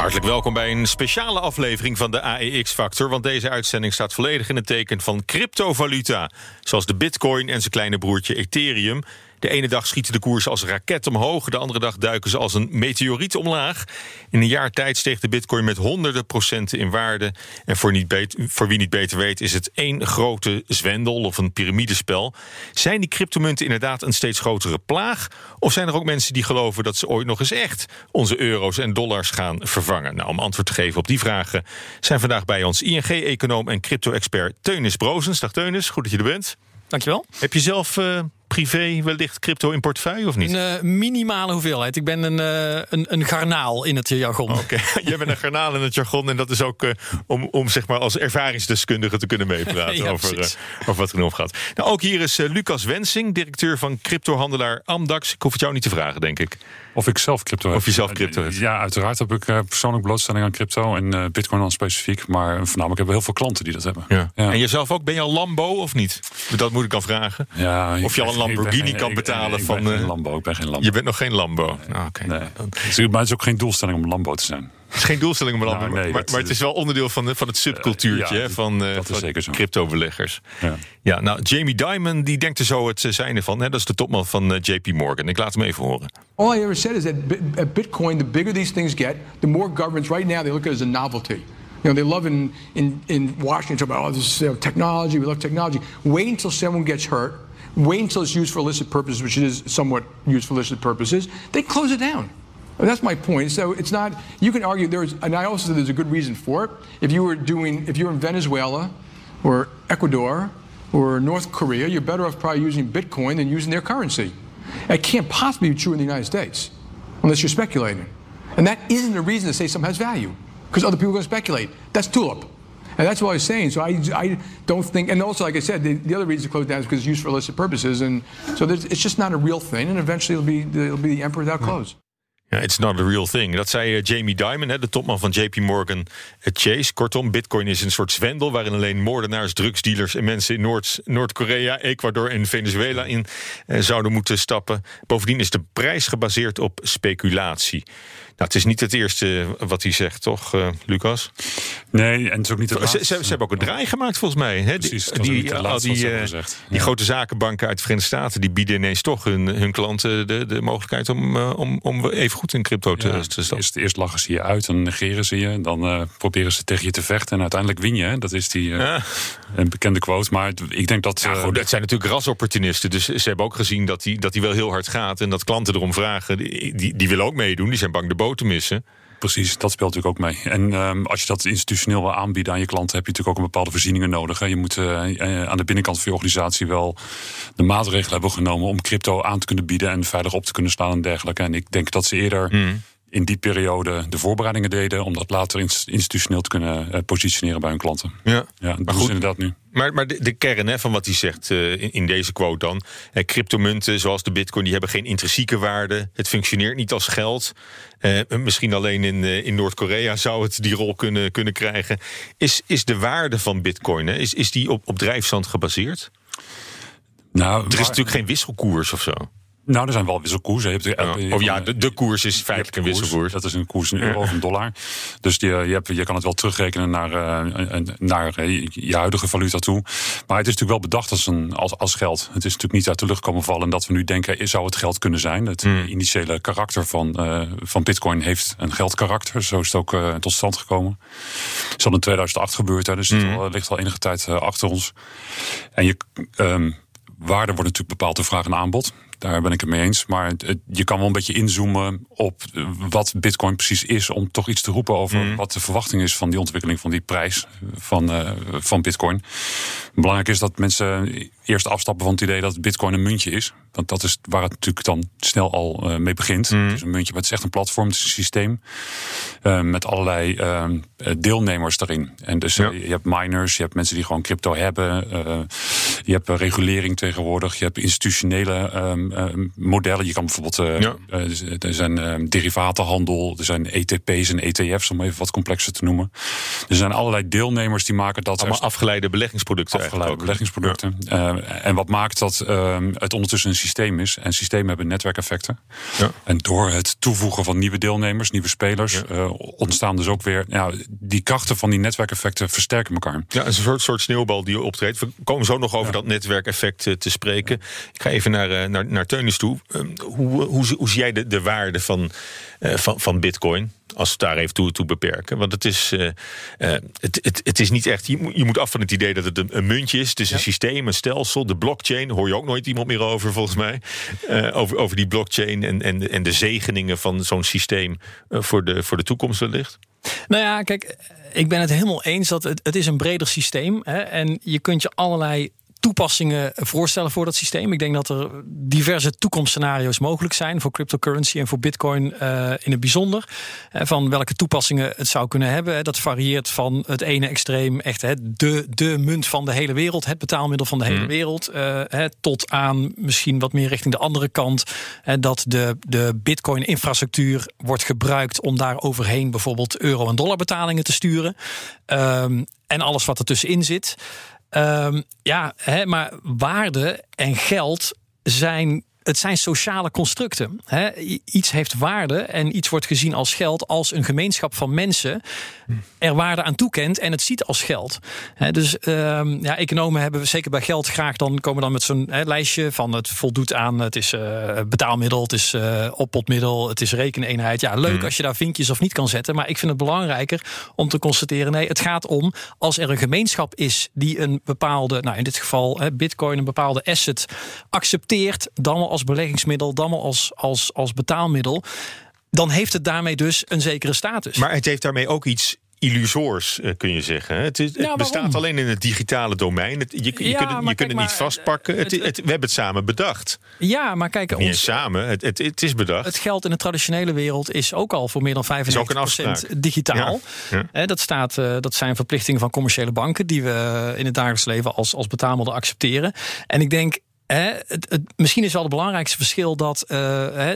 Hartelijk welkom bij een speciale aflevering van de AEX-factor. Want deze uitzending staat volledig in het teken van cryptovaluta. Zoals de bitcoin en zijn kleine broertje Ethereum. De ene dag schieten de koersen als raket omhoog. De andere dag duiken ze als een meteoriet omlaag. In een jaar tijd steeg de bitcoin met honderden procenten in waarde. En voor, niet beter, voor wie niet beter weet is het één grote zwendel of een piramidespel. Zijn die cryptomunten inderdaad een steeds grotere plaag? Of zijn er ook mensen die geloven dat ze ooit nog eens echt onze euro's en dollars gaan vervangen? Nou, om antwoord te geven op die vragen zijn vandaag bij ons ING-econoom en crypto-expert Teunis Brozens. Dag Teunis, goed dat je er bent. Dankjewel. Heb je zelf uh, privé wellicht crypto in portefeuille of niet? Een uh, minimale hoeveelheid. Ik ben een, uh, een, een, garnaal in het jargon. Oké, okay. jij bent een garnaal in het jargon. En dat is ook om, om zeg maar als ervaringsdeskundige te kunnen meepraten ja, over, over wat er nu gaat. Nou, ook hier is Lucas Wensing, directeur van cryptohandelaar Amdax. Ik hoef het jou niet te vragen, denk ik. Of ik zelf crypto heb. Of je zelf crypto hebt. Ja, uiteraard heb ik persoonlijk blootstelling aan crypto. En bitcoin dan specifiek. Maar voornamelijk hebben we heel veel klanten die dat hebben. Ja. Ja. En jezelf ook? Ben je al Lambo of niet? Dat moet ik dan vragen. Ja, of je al een Lamborghini kan betalen ik, van. Ik ben geen Lambo. Ik ben geen Lambo. Je bent nog geen Lambo. Nee. Oh, okay. nee. Maar het is ook geen doelstelling om Lambo te zijn. Het is geen doelstelling om nou, nee, maar, maar, het is wel onderdeel van, de, van het subcultuurtje uh, ja, van, uh, van crypto-beleggers. Ja. ja, nou, Jamie Dimon die denkt er zo het zijnde van. Hè? Dat is de topman van uh, JP Morgan. Ik laat hem even horen. All I ever said is that at Bitcoin, the bigger these things get, the more governments right now they look at it as a novelty. You know, they love in, in, in Washington about, oh, this is you know, technology, we love technology. Wait until someone gets hurt. Wait until it's used for illicit purposes, which it is somewhat used for illicit purposes. They close it down. That's my point. So it's not, you can argue there's, and I also think there's a good reason for it. If you were doing, if you're in Venezuela or Ecuador or North Korea, you're better off probably using Bitcoin than using their currency. It can't possibly be true in the United States unless you're speculating. And that isn't a reason to say something has value because other people are going to speculate. That's tulip. And that's what I was saying. So I, I don't think, and also, like I said, the, the other reason to close down is because it's used for illicit purposes. And so it's just not a real thing. And eventually it'll be, it'll be the emperor without hmm. clothes. It's not a real thing. Dat zei uh, Jamie Dimon, de topman van JP Morgan Chase. Kortom, bitcoin is een soort zwendel... waarin alleen moordenaars, drugsdealers en mensen in Noord- Noord-Korea... Ecuador en Venezuela in uh, zouden moeten stappen. Bovendien is de prijs gebaseerd op speculatie. Nou, het is niet het eerste wat hij zegt, toch, uh, Lucas? Nee, en het is ook niet het ze, ze, ze, hebben ook een draai gemaakt, volgens mij. Hè? Precies, die, die, al die, uh, die ja. grote zakenbanken uit de Verenigde Staten... die bieden ineens toch hun, hun klanten de, de mogelijkheid... om, uh, om, om even goed in crypto te, ja, te. Eerst, eerst lachen ze je uit, dan negeren ze je... dan proberen ze tegen je te vechten en uiteindelijk win je. Hè? Dat is die ja. een bekende quote. Maar ik denk dat... Goed, dat zijn natuurlijk rasopportunisten. Dus ze hebben ook gezien dat die, dat die wel heel hard gaat... en dat klanten erom vragen. Die, die, die willen ook meedoen, die zijn bang de te missen. Precies, dat speelt natuurlijk ook mee. En um, als je dat institutioneel wil aanbieden aan je klanten, heb je natuurlijk ook een bepaalde voorzieningen nodig. Hè. Je moet uh, aan de binnenkant van je organisatie wel de maatregelen hebben genomen om crypto aan te kunnen bieden en veilig op te kunnen staan en dergelijke. En ik denk dat ze eerder. Hmm in die periode de voorbereidingen deden om dat later institutioneel te kunnen uh, positioneren bij hun klanten. Ja, ja maar goed, inderdaad nu. Maar, maar de, de, kern hè, van wat hij zegt uh, in, in, deze quote dan: eh, cryptomunten zoals de Bitcoin, die hebben geen intrinsieke waarde. Het functioneert niet als geld. Uh, misschien alleen in, in Noord-Korea zou het die rol kunnen, kunnen krijgen. Is, is de waarde van Bitcoin, hè, is, is die op, op drijfstand gebaseerd? Nou, er is natuurlijk geen wisselkoers of zo. Nou, er zijn wel wisselkoersen. Je hebt, ja. Of ja, de, de koers is feitelijk een wisselkoers. Dat is een koers in euro of een dollar. Dus die, je, hebt, je kan het wel terugrekenen naar, uh, naar uh, je huidige valuta toe. Maar het is natuurlijk wel bedacht als, een, als, als geld. Het is natuurlijk niet uit de lucht komen vallen. En dat we nu denken, zou het geld kunnen zijn? Het mm. initiële karakter van, uh, van bitcoin heeft een geldkarakter. Zo is het ook tot stand gekomen. Het is al in 2008 gebeurd. Hè, dus het mm. ligt al enige tijd achter ons. En je... Um, waarde wordt natuurlijk bepaald door vraag en aanbod. Daar ben ik het mee eens. Maar je kan wel een beetje inzoomen op wat Bitcoin precies is. Om toch iets te roepen over mm. wat de verwachting is van die ontwikkeling van die prijs van, uh, van Bitcoin. Belangrijk is dat mensen eerst afstappen van het idee dat Bitcoin een muntje is. Want dat is waar het natuurlijk dan snel al mee begint. Het is een muntje, maar het is echt een platform, het is een systeem. met allerlei deelnemers daarin. En dus je hebt miners, je hebt mensen die gewoon crypto hebben. je hebt regulering tegenwoordig. Je hebt institutionele ehm, modellen. Je kan bijvoorbeeld, er zijn derivatenhandel, er zijn ETP's en ETF's, om even wat complexer te noemen. Er zijn allerlei deelnemers die maken dat. Allemaal afgeleide beleggingsproducten. Afgeleide beleggingsproducten. Uh, en wat maakt dat uh, het ondertussen een systeem is. En systemen hebben netwerkeffecten. Ja. En door het toevoegen van nieuwe deelnemers, nieuwe spelers, ja. uh, ontstaan dus ook weer. Ja, die krachten van die netwerkeffecten versterken elkaar. Ja, een soort, soort sneeuwbal die optreedt. We komen zo nog over dat netwerkeffect te spreken. Ik ga even naar, naar, naar Teunis toe. Ehm, hoe, hoe, hoe, zie jij de, de waarde van, van, van Bitcoin? Als we daar even toe, toe beperken. Want het is, uh, het, het, het is niet echt. Je moet, je moet af van het idee dat het een, een muntje is. Het is een systeem, een stelsel. De blockchain hoor je ook nooit iemand meer over, volgens mij. Uh, over, over die blockchain en, en, en de zegeningen van zo'n systeem voor, de, voor de toekomst wellicht. Nou ja, kijk, ik ben het helemaal eens dat het, het is een breder systeem is. En je kunt je allerlei toepassingen voorstellen voor dat systeem. Ik denk dat er diverse toekomstscenario's mogelijk zijn voor cryptocurrency en voor Bitcoin uh, in het bijzonder. Uh, van welke toepassingen het zou kunnen hebben. Dat varieert van het ene extreem, echt hè, de, de munt van de hele wereld, het betaalmiddel van de hele mhm. wereld, uh, hè, tot aan misschien wat meer richting de andere kant. dat de, de Bitcoin-infrastructuur wordt gebruikt om daar overheen bijvoorbeeld euro- en dollarbetalingen te sturen. Um, en alles wat ertussenin zit. Um, ja, hè, maar waarde en geld zijn het zijn sociale constructen. Hè? Iets heeft waarde en iets wordt gezien als geld als een gemeenschap van mensen er waarde aan toekent en het ziet als geld. dus um, ja, economen hebben zeker bij geld graag dan komen dan met zo'n lijstje van het voldoet aan het is uh, betaalmiddel, het is uh, oppotmiddel, het is rekeneenheid. Ja, leuk hmm. als je daar vinkjes of niet kan zetten, maar ik vind het belangrijker om te constateren nee, het gaat om als er een gemeenschap is die een bepaalde, nou in dit geval Bitcoin een bepaalde asset accepteert, dan al als beleggingsmiddel, dan al als, als, als betaalmiddel dan heeft het daarmee dus een zekere status. Maar het heeft daarmee ook iets illusoors, eh, kun je zeggen. Het, is, het bestaat alleen in het digitale domein. je, je kunt het, je kunt het niet vastpakken. Het, we hebben het samen bedacht. Ja, maar kijk... Niet ons, samen, het, het, is bedacht. Het geld in de traditionele wereld is ook al voor meer dan 95% digitaal. Ja, dat, staat, eh, dat zijn verplichtingen van commerciële banken... die we in het dagelijks leven als, als betaalmiddel accepteren. En ik denk, het, het, misschien is wel het belangrijkste verschil dat uh,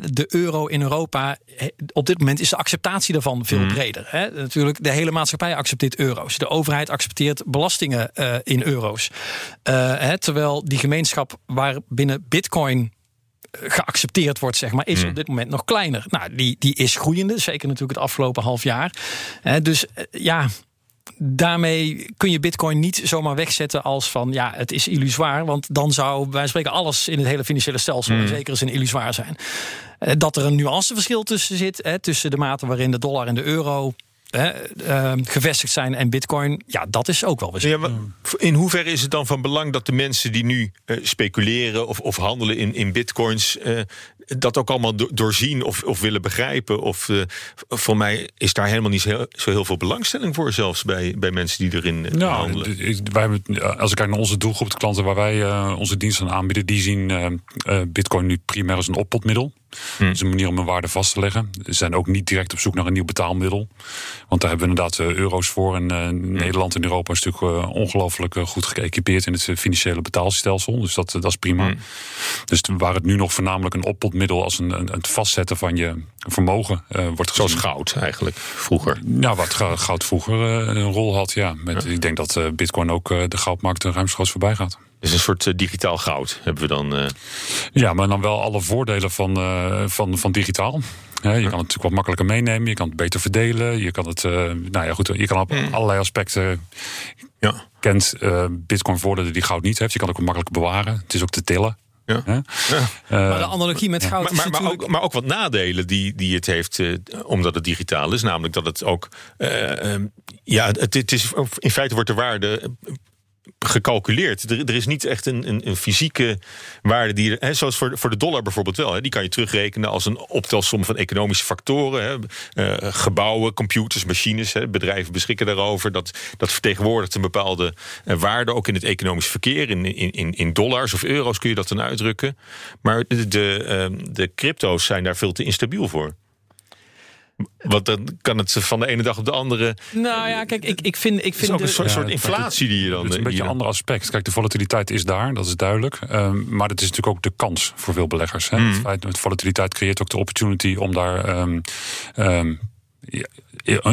de euro in Europa op dit moment is de acceptatie daarvan veel mhm. breder. Hè. Natuurlijk, de hele maatschappij accepteert euro's. De overheid accepteert belastingen uh, in euro's. Uh, terwijl die gemeenschap waar binnen Bitcoin geaccepteerd wordt, zeg maar, is mhm. op dit moment nog kleiner. Nou, die, die is groeiende, zeker natuurlijk het afgelopen half jaar. dus ja, daarmee kun je Bitcoin niet zomaar wegzetten als van ja, het is illusoir. Want dan zou wij spreken alles in het hele financiële stelsel, mm. in illusoir zijn. Eh, dat er een nuanceverschil tussen zit, hè, tussen de mate waarin de dollar en de euro uh, gevestigd zijn en bitcoin, ja, dat is ook wel weer ja, In hoeverre is het dan van belang dat de mensen die nu uh, speculeren of, of handelen in, in bitcoins, uh, dat ook allemaal doorzien of, of willen begrijpen? Of voor mij is daar helemaal niet zo heel, veel belangstelling voor, zelfs bij, bij mensen die erin nou, handelen. Wij hebben, als ik kijk naar onze doelgroep, de klanten waar wij onze diensten aanbieden, die zien bitcoin nu primair als een oppotmiddel. Hmm. Dat is een manier om een waarde vast te leggen. Ze zijn ook niet direct op zoek naar een nieuw betaalmiddel. Want daar hebben we inderdaad eh, euro's voor. En uh, Nederland en Europa is natuurlijk ongelooflijk goed geëquipeerd in het financiële betaalstelsel. Dus dat, dat is prima. Hmm. Dus waar het nu nog voornamelijk een oppotmiddel als een, een, het vastzetten van je vermogen wordt gezien. Zoals goud eigenlijk, vroeger. Nou, wat goud vroeger een rol had, ja. Met, Ik denk dat bitcoin ook de goudmarkt ruimschoots voorbij gaat is een soort uh, digitaal goud, hebben we dan. Uh... Ja, maar dan wel alle voordelen van, uh, van, van digitaal. je kan het natuurlijk wat makkelijker meenemen, je kan het beter verdelen, je kan het, nou ja, goed, je kan op hmm. allerlei aspecten. Ja. Kent Bitcoin voordelen die goud niet heeft, je kan het ook makkelijker bewaren. Het is ook te tillen. Ja. ja. maar de analogie met goud maar, maar, ook, maar, ook, wat nadelen die, die het heeft, omdat het digitaal is. Namelijk dat het ook. ja, het, het, is, in feite wordt de waarde gecalculeerd. Er, is niet echt een, een, een fysieke waarde die. Hè, zoals voor, voor de dollar bijvoorbeeld wel. Hè, die kan je terugrekenen als een optelsom van economische factoren. Hè, uh, gebouwen, computers, machines. Hè, bedrijven beschikken daarover. Dat, dat vertegenwoordigt een bepaalde uh, waarde. Ook in het economisch verkeer. In, in, in dollars of euro's kun je dat dan uitdrukken. Maar de, de, de crypto's zijn daar veel te instabiel voor. Want dan kan het van de ene dag op de andere. Nou ja, kijk, ik, ik vind. Ik vind het is ook een soort, Ja, soort inflatie die je dan. Het is een beetje een ander aspect. Kijk, de volatiliteit is daar, dat is duidelijk. Um, maar het is natuurlijk ook de kans voor veel beleggers. Hè. Mm. Het feit dat volatiliteit creëert ook de opportunity om daar. Um, um, ja,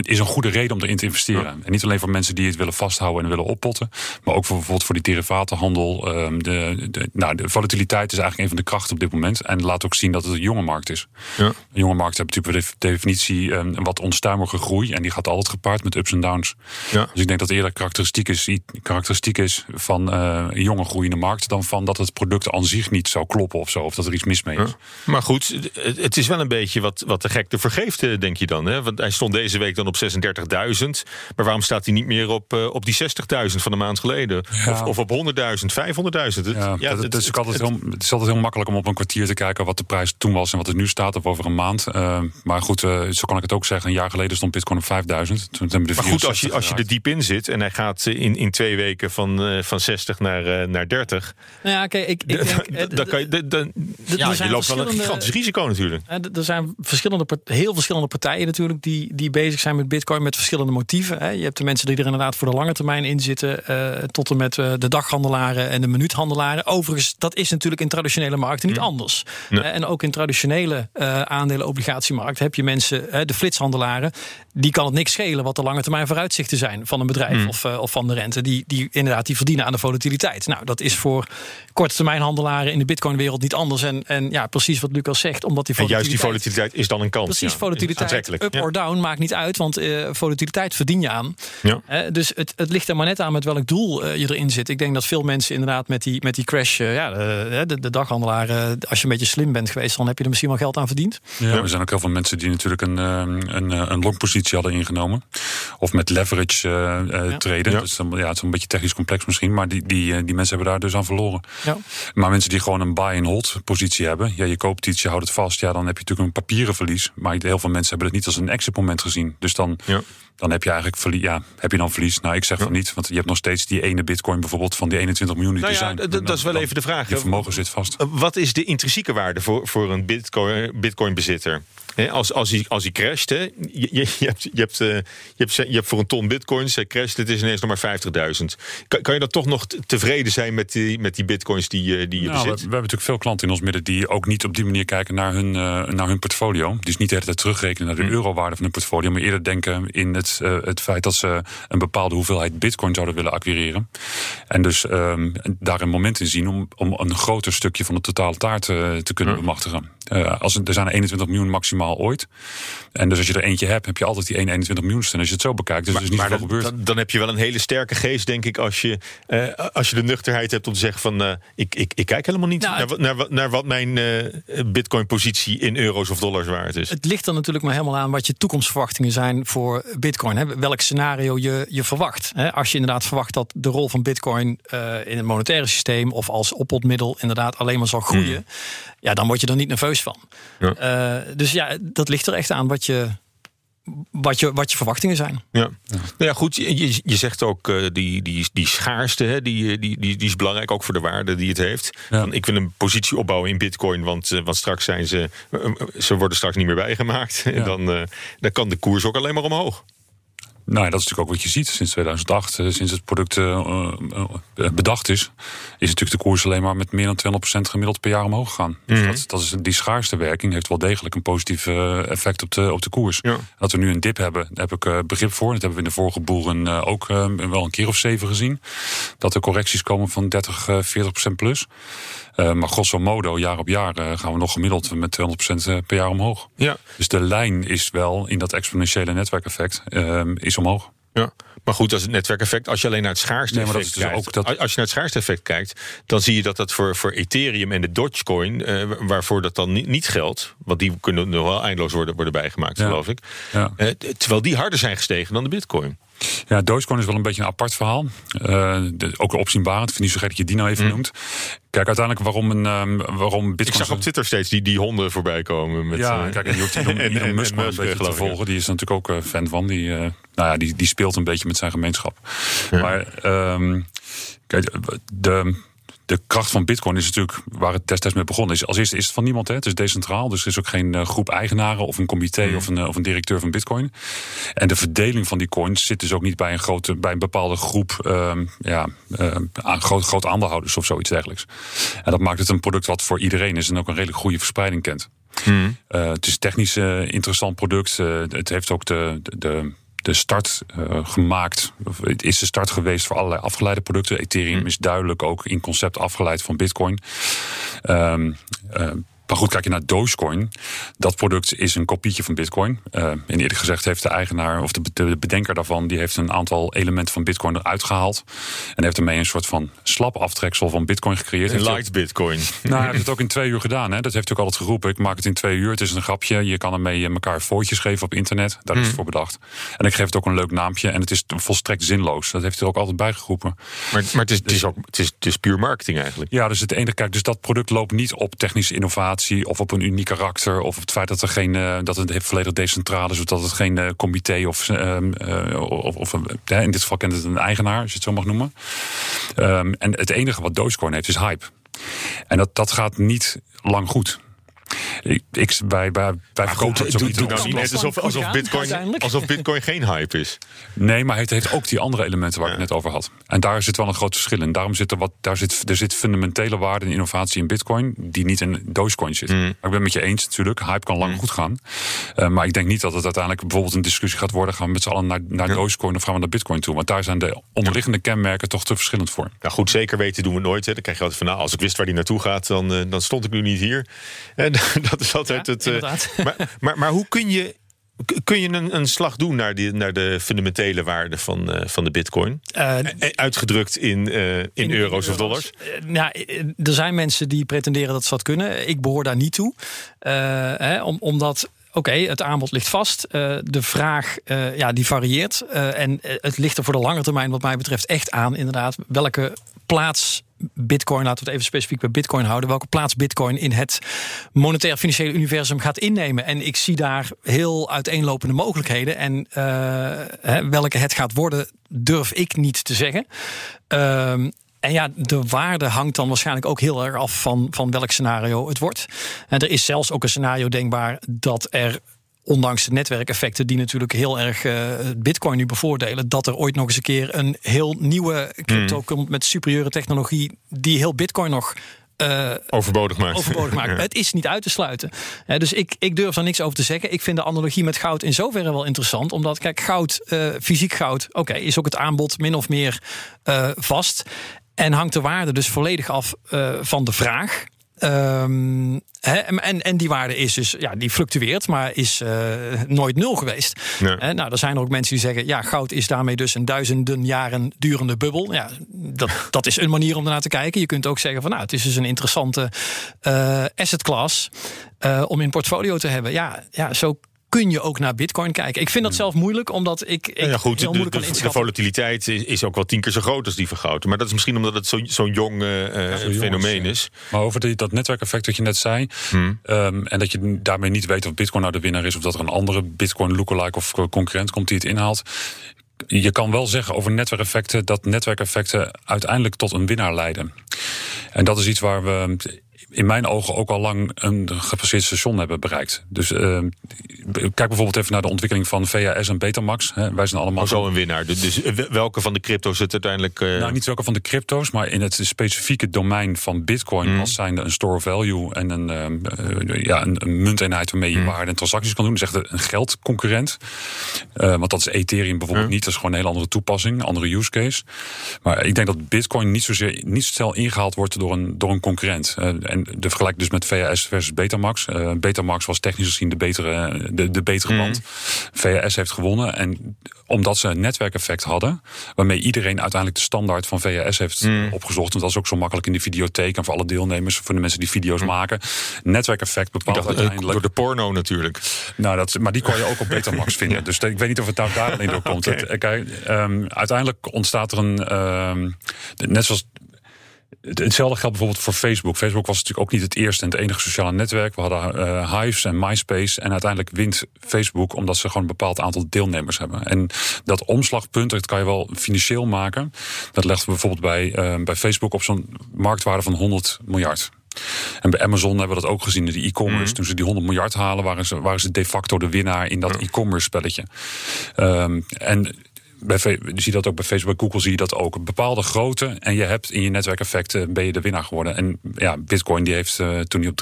is een goede reden om erin te investeren. Ja. En niet alleen voor mensen die het willen vasthouden en willen oppotten, maar ook voor bijvoorbeeld voor die derivatenhandel. Um, de, de, nou, de volatiliteit is eigenlijk een van de krachten op dit moment. En laat ook zien dat het een jonge markt is. Ja. Een jonge markt heeft natuurlijk per definitie um, een wat onstuimige groei. En die gaat altijd gepaard met ups en downs. Ja. Dus ik denk dat het eerder karakteristiek is, karakteristiek is van uh, een jonge groeiende markt dan van dat het product aan zich niet zou kloppen of zo. Of dat er iets mis mee is. Maar goed, het is wel een beetje wat, wat de gek te vergeeft, denk je dan. Hè? Want hij stond deze week dan op 36.000. Maar waarom staat hij niet meer op, uh, op die 60.000 van een maand geleden? Ja. Of, of op 100.000, 500.000? Ja, ja, het, het, is altijd heel, het is altijd heel makkelijk om op een kwartier te kijken wat de prijs toen was en wat het nu staat of over een maand. Uh, maar goed, uh, zo kan ik het ook zeggen. Een jaar geleden stond Bitcoin op 5000. Toen hebben de maar goed, als je, als je er diep in zit en hij gaat in, in twee weken van, uh, van 60 naar, naar 30. Nou ja, kijk, ik, ik denk. dan kan je, dan, dan, ja, je loopt wel een gigantisch risico natuurlijk. Er zijn verschillende, heel verschillende partijen natuurlijk die, die bezig zijn met Bitcoin met verschillende motieven. Hè. Je hebt de mensen die er inderdaad voor de lange termijn in zitten, uh, tot en met uh, de daghandelaren en de minuuthandelaren. Overigens, dat is natuurlijk in traditionele markten niet Mm. anders. Nee. En ook in traditionele uh, aandelen-obligatiemarkt heb je mensen, de flitshandelaren, die kan het niks schelen wat de lange termijn vooruitzichten zijn van een bedrijf Mm. of, of van de rente. Die, die inderdaad die verdienen aan de volatiliteit. Nou, dat is voor korte termijn handelaren in de Bitcoin-wereld niet anders. En, en ja, precies wat Lucas zegt, omdat die en juist die volatiliteit is dan een kans. Precies, ja. volatiliteit, up ja. or down, maakt niet uit, want uh, volatiliteit verdien je aan. Ja. Uh, dus het, het ligt er maar net aan met welk doel uh, je erin zit. Ik denk dat veel mensen inderdaad met die, met die crash, ja, de, de, de daghandelaren, als je een beetje slim bent geweest, dan heb je er misschien wel geld aan verdiend. Ja, ja. er zijn ook heel veel mensen die natuurlijk een, een, een longpositie hadden ingenomen. Of met leverage ja. treden. Dus ja, het is een beetje technisch complex misschien, maar die, die, die mensen hebben daar dus aan verloren. Ja. Maar mensen die gewoon een buy-and-hold positie hebben, ja, je koopt iets, je houdt het vast, ja, dan heb je natuurlijk een papieren verlies. Maar heel veel mensen hebben het niet als een exit moment gezien. Dus dan, ja. Dan heb je eigenlijk verlies. Ja, heb je dan verlies? Nou, ik zeg ja. van niet, want je hebt nog steeds die ene bitcoin bijvoorbeeld van die 21 miljoen die nou ja, zijn. Dat, is wel even de vraag. Je vermogen zit vast. Wat is de intrinsieke waarde voor, voor een bitcoin, bitcoin bezitter? Als, als, hij, als hij crasht, je, je, hebt, je, hebt, je, hebt, je hebt voor een ton bitcoins, hij crasht, het is ineens nog maar 50.000. Kan, kan je dan toch nog tevreden zijn met die, met die bitcoins die, die je nou, bezit? We, we, hebben natuurlijk veel klanten in ons midden die ook niet op die manier kijken naar hun, uh, naar hun portfolio. Dus niet de hele tijd terugrekenen naar de Hmm. eurowaarde van hun portfolio, maar eerder denken in het, uh, het feit dat ze een bepaalde hoeveelheid bitcoin zouden willen acquireren. En dus um, daar een moment in zien om, om een groter stukje van de totale taart uh, te kunnen bemachtigen. als, er zijn er 21 miljoen maximaal ooit. En dus als je er eentje hebt, heb je altijd die 1 21 miljoenste. En als je het zo bekijkt, dus maar, is niet maar veel dan, gebeurd. Dan, dan, heb je wel een hele sterke geest, denk ik, als je, uh, als je de nuchterheid hebt om te zeggen van uh, ik, ik, ik kijk helemaal niet nou, naar, naar, naar, wat mijn uh, bitcoin-positie in euro's of dollars waard is. Het ligt er natuurlijk maar helemaal aan wat je toekomstverwachtingen zijn voor bitcoin. Hè? Welk scenario je, je verwacht. Hè? Als je inderdaad verwacht dat de rol van bitcoin uh, in het monetaire systeem of als oppotmiddel inderdaad alleen maar zal groeien. Hmm. Ja, dan word je er niet nerveus van. Ja. Uh, dus ja, dat ligt er echt aan wat je, wat je, wat je verwachtingen zijn. Ja, ja. Nou ja goed, je, je zegt ook uh, die, die, die schaarste, hè, die, die, die, die is belangrijk ook voor de waarde die het heeft. Ja. Ik wil een positie opbouwen in bitcoin, want, uh, want straks zijn ze, uh, ze worden straks niet meer bijgemaakt. Ja. En dan, dan kan de koers ook alleen maar omhoog. Nou ja, dat is natuurlijk ook wat je ziet sinds 2008. Uh, sinds het product uh, uh, bedacht is, is natuurlijk de koers alleen maar met meer dan 200% gemiddeld per jaar omhoog gegaan. Dus Mhm. mm -hmm. dat, dat is, die schaarste werking heeft wel degelijk een positief effect op de, op de koers. Ja. Dat we nu een dip hebben, daar heb ik begrip voor. Dat hebben we in de vorige boeren ook wel een keer of zeven gezien. Dat er correcties komen van 30, 40% plus. Uh, maar grosso modo, jaar op jaar, uh, gaan we nog gemiddeld met 200% per jaar omhoog. Ja. Dus de lijn is wel in dat exponentiële netwerkeffect uh, is omhoog. Ja, maar goed, dat is het netwerkeffect. Als je alleen naar het schaarste nee, effect dus kijkt, ook dat... als je naar het schaarste effect kijkt, dan zie je dat dat voor, voor Ethereum en de Dogecoin, waarvoor dat dan niet, niet geldt, want die kunnen nog wel eindeloos worden, worden bijgemaakt, ja. geloof ik. Ja. Terwijl die harder zijn gestegen dan de Bitcoin. Ja, Dogecoin is wel een beetje een apart verhaal. Uh, de, ook opzienbarend. Ik vind niet zo gek dat je die nou even mm. noemt. Kijk, uiteindelijk waarom, een, um, waarom Bitcoin... Ik zag op Twitter steeds die, die honden voorbij komen. Met, ja, uh, kijk, en die hoeft Elon, en, Elon Musk een beetje te volgen. Die is natuurlijk ook uh, fan van. Die, uh, nou ja, die, die speelt een beetje met zijn gemeenschap. Ja. Maar um, kijk, de de kracht van Bitcoin is natuurlijk waar het destijds mee begonnen is. Als eerste is het van niemand. Hè. Het is decentraal. Dus er is ook geen uh, groep eigenaren of een comité mm. of, een, uh, of een directeur van Bitcoin. En de verdeling van die coins zit dus ook niet bij een, grote, bij een bepaalde groep uh, ja, aan groot, grote aandeelhouders of zoiets dergelijks. En dat maakt het een product wat voor iedereen is en ook een redelijk goede verspreiding kent. Mm. het is technisch interessant product. het heeft ook de, de de start uh, gemaakt. Het is de start geweest voor allerlei afgeleide producten. Ethereum mm. is duidelijk ook in concept afgeleid van Bitcoin. Um, uh, maar goed, kijk je naar Dogecoin. Dat product is een kopietje van Bitcoin. Uh, en eerlijk gezegd heeft de eigenaar of de, de, bedenker daarvan... die heeft een aantal elementen van Bitcoin eruit gehaald. En heeft ermee een soort van slap aftreksel van Bitcoin gecreëerd. Een light Bitcoin. Nou, hij heeft het ook in twee uur gedaan. Hè. Dat heeft hij ook altijd geroepen. Ik maak het in twee uur. Het is een grapje. Je kan ermee elkaar fotootjes geven op internet. Daar is het hmm. voor bedacht. En ik geef het ook een leuk naampje. En het is volstrekt zinloos. Dat heeft hij ook altijd bijgeroepen. Maar, maar het, is, het, is ook, het, is, het is puur marketing eigenlijk. Ja, dus het enige... Kijk, dus dat product loopt niet op technische innovatie... of op een uniek karakter. Of het feit dat er geen uh, dat het volledig decentraal is, of dat het geen uh, comité of, uh, of, of in dit geval kent het een eigenaar, als je het zo mag noemen. Um, en het enige wat Dogecoin heeft is hype. En dat, dat gaat niet lang goed. Ik, wij, wij, wij verkopen het nou niet net alsof, alsof, Bitcoin, alsof Bitcoin geen hype is. Nee, maar het heeft ook die andere elementen waar ik het net over had. En daar zit wel een groot verschil in. Daarom zit er, wat, daar zit, er zit fundamentele waarde en innovatie in Bitcoin die niet in Dogecoin zit. Mm. ik ben het met je eens natuurlijk. Hype kan lang mm. goed gaan. Uh, maar ik denk niet dat het uiteindelijk bijvoorbeeld een discussie gaat worden. Gaan we met z'n allen naar, naar ja. Dogecoin of gaan we naar Bitcoin toe? Want daar zijn de onderliggende kenmerken toch te verschillend voor. Nou goed, zeker weten doen we nooit. Hè. Dan krijg je altijd van nou, als ik wist waar die naartoe gaat, dan, uh, dan stond ik nu niet hier. En dat is altijd het. Uh, maar, maar, maar hoe kun je Kun je een, een, slag doen naar, die, naar de fundamentele waarde van, uh, van de bitcoin? Uh, Uitgedrukt in, in, in, euro's of dollars? nou, er zijn mensen die pretenderen dat ze dat kunnen. Ik behoor daar niet toe. Hè, om, omdat oké, het aanbod ligt vast. Uh, de vraag uh, ja, die varieert. Uh, en het ligt er voor de lange termijn, wat mij betreft, echt aan, inderdaad, welke plaats Bitcoin, laten we het even specifiek bij Bitcoin houden, welke plaats Bitcoin in het monetair financiële universum gaat innemen. En ik zie daar heel uiteenlopende mogelijkheden. En welke het gaat worden, durf ik niet te zeggen. En ja, de waarde hangt dan waarschijnlijk ook heel erg af van, van welk scenario het wordt. En er is zelfs ook een scenario denkbaar dat er ondanks de netwerkeffecten die natuurlijk heel erg uh, Bitcoin nu bevoordelen, dat er ooit nog eens een keer een heel nieuwe crypto mm. komt met superieure technologie die heel Bitcoin nog uh, overbodig maakt. Overbodig maakt. Het is niet uit te sluiten. Uh, dus ik, ik durf daar niks over te zeggen. Ik vind de analogie met goud in zoverre wel interessant. Omdat, kijk, goud, uh, fysiek goud, oké, is ook het aanbod min of meer vast. En hangt de waarde dus volledig af van de vraag. Um, en, en die waarde is dus, ja, die fluctueert, maar is uh, nooit nul geweest. nou, er zijn er ook mensen die zeggen, ja, goud is daarmee dus een duizenden jaren durende bubbel. Ja, dat, dat is een manier om ernaar te kijken. Je kunt ook zeggen van, nou, het is dus een interessante uh, asset class uh, om in portfolio te hebben. Ja, ja, zo kun je ook naar Bitcoin kijken. Ik vind dat zelf moeilijk, omdat ik. ik ja, goed, heel moeilijk de, de, de volatiliteit is, is, ook wel tien keer zo groot als die van goud. Maar dat is misschien omdat het zo'n zo jong uh, fenomeen is. Maar over die, dat netwerkeffect dat je net zei. Hmm. Um, en dat je daarmee niet weet of Bitcoin nou de winnaar is, of dat er een andere Bitcoin lookalike of concurrent komt die het inhaalt je kan wel zeggen over netwerkeffecten dat netwerkeffecten uiteindelijk tot een winnaar leiden. En dat is iets waar we in mijn ogen ook al lang een gepasseerd station hebben bereikt. Dus uh, kijk bijvoorbeeld even naar de ontwikkeling van VHS en Betamax. Hè. Wij zijn allemaal. Oh, zo een winnaar. Dus, dus welke van de crypto's het uiteindelijk. Uh... Nou, niet welke van de crypto's, maar in het specifieke domein van Bitcoin mm. als zijnde een store of value en een, uh, ja, een, een, munteenheid waarmee je mm. waarde en transacties kan doen. Echt een geldconcurrent. want dat is Ethereum bijvoorbeeld mm. niet. Dat is gewoon een hele andere toepassing, andere use case. Maar ik denk dat Bitcoin niet zozeer niet zo snel ingehaald wordt door een, door een concurrent. en en de vergelijk dus met VHS versus Betamax. Uh, Betamax was technisch gezien de betere, de, de betere Mhm. band. VHS heeft gewonnen. En omdat ze een netwerkeffect hadden, waarmee iedereen uiteindelijk de standaard van VHS heeft Mhm. opgezocht. Want dat is ook zo makkelijk in de videotheek en voor alle deelnemers, voor de mensen die video's maken. Netwerkeffect Mhm. Bepaalt dacht, eh, uiteindelijk. door de porno natuurlijk. Nou, dat, maar die kon je ook op Betamax vinden. Dus ik weet niet of het nou daar alleen door komt. Ehm, uiteindelijk ontstaat er een. ehm, net zoals. Het- Hetzelfde geldt bijvoorbeeld voor Facebook. Facebook was natuurlijk ook niet het eerste en het enige sociale netwerk. We hadden eh, Hives en MySpace. En uiteindelijk wint Facebook omdat ze gewoon een bepaald aantal deelnemers hebben. En dat omslagpunt, dat kan je wel financieel maken. Dat legt bijvoorbeeld bij, eh, bij Facebook op zo'n marktwaarde van 100 miljard. En bij Amazon hebben we dat ook gezien in de e-commerce. Toen ze die 100 miljard halen, waren ze, waren ze de facto de winnaar in dat e-commerce spelletje. Ehm, en bij, je ziet dat ook bij Facebook, Google zie je dat ook. Een bepaalde grootte en je hebt in je netwerkeffect eh, ben je de winnaar geworden. En ja, Bitcoin die heeft eh, toen hij op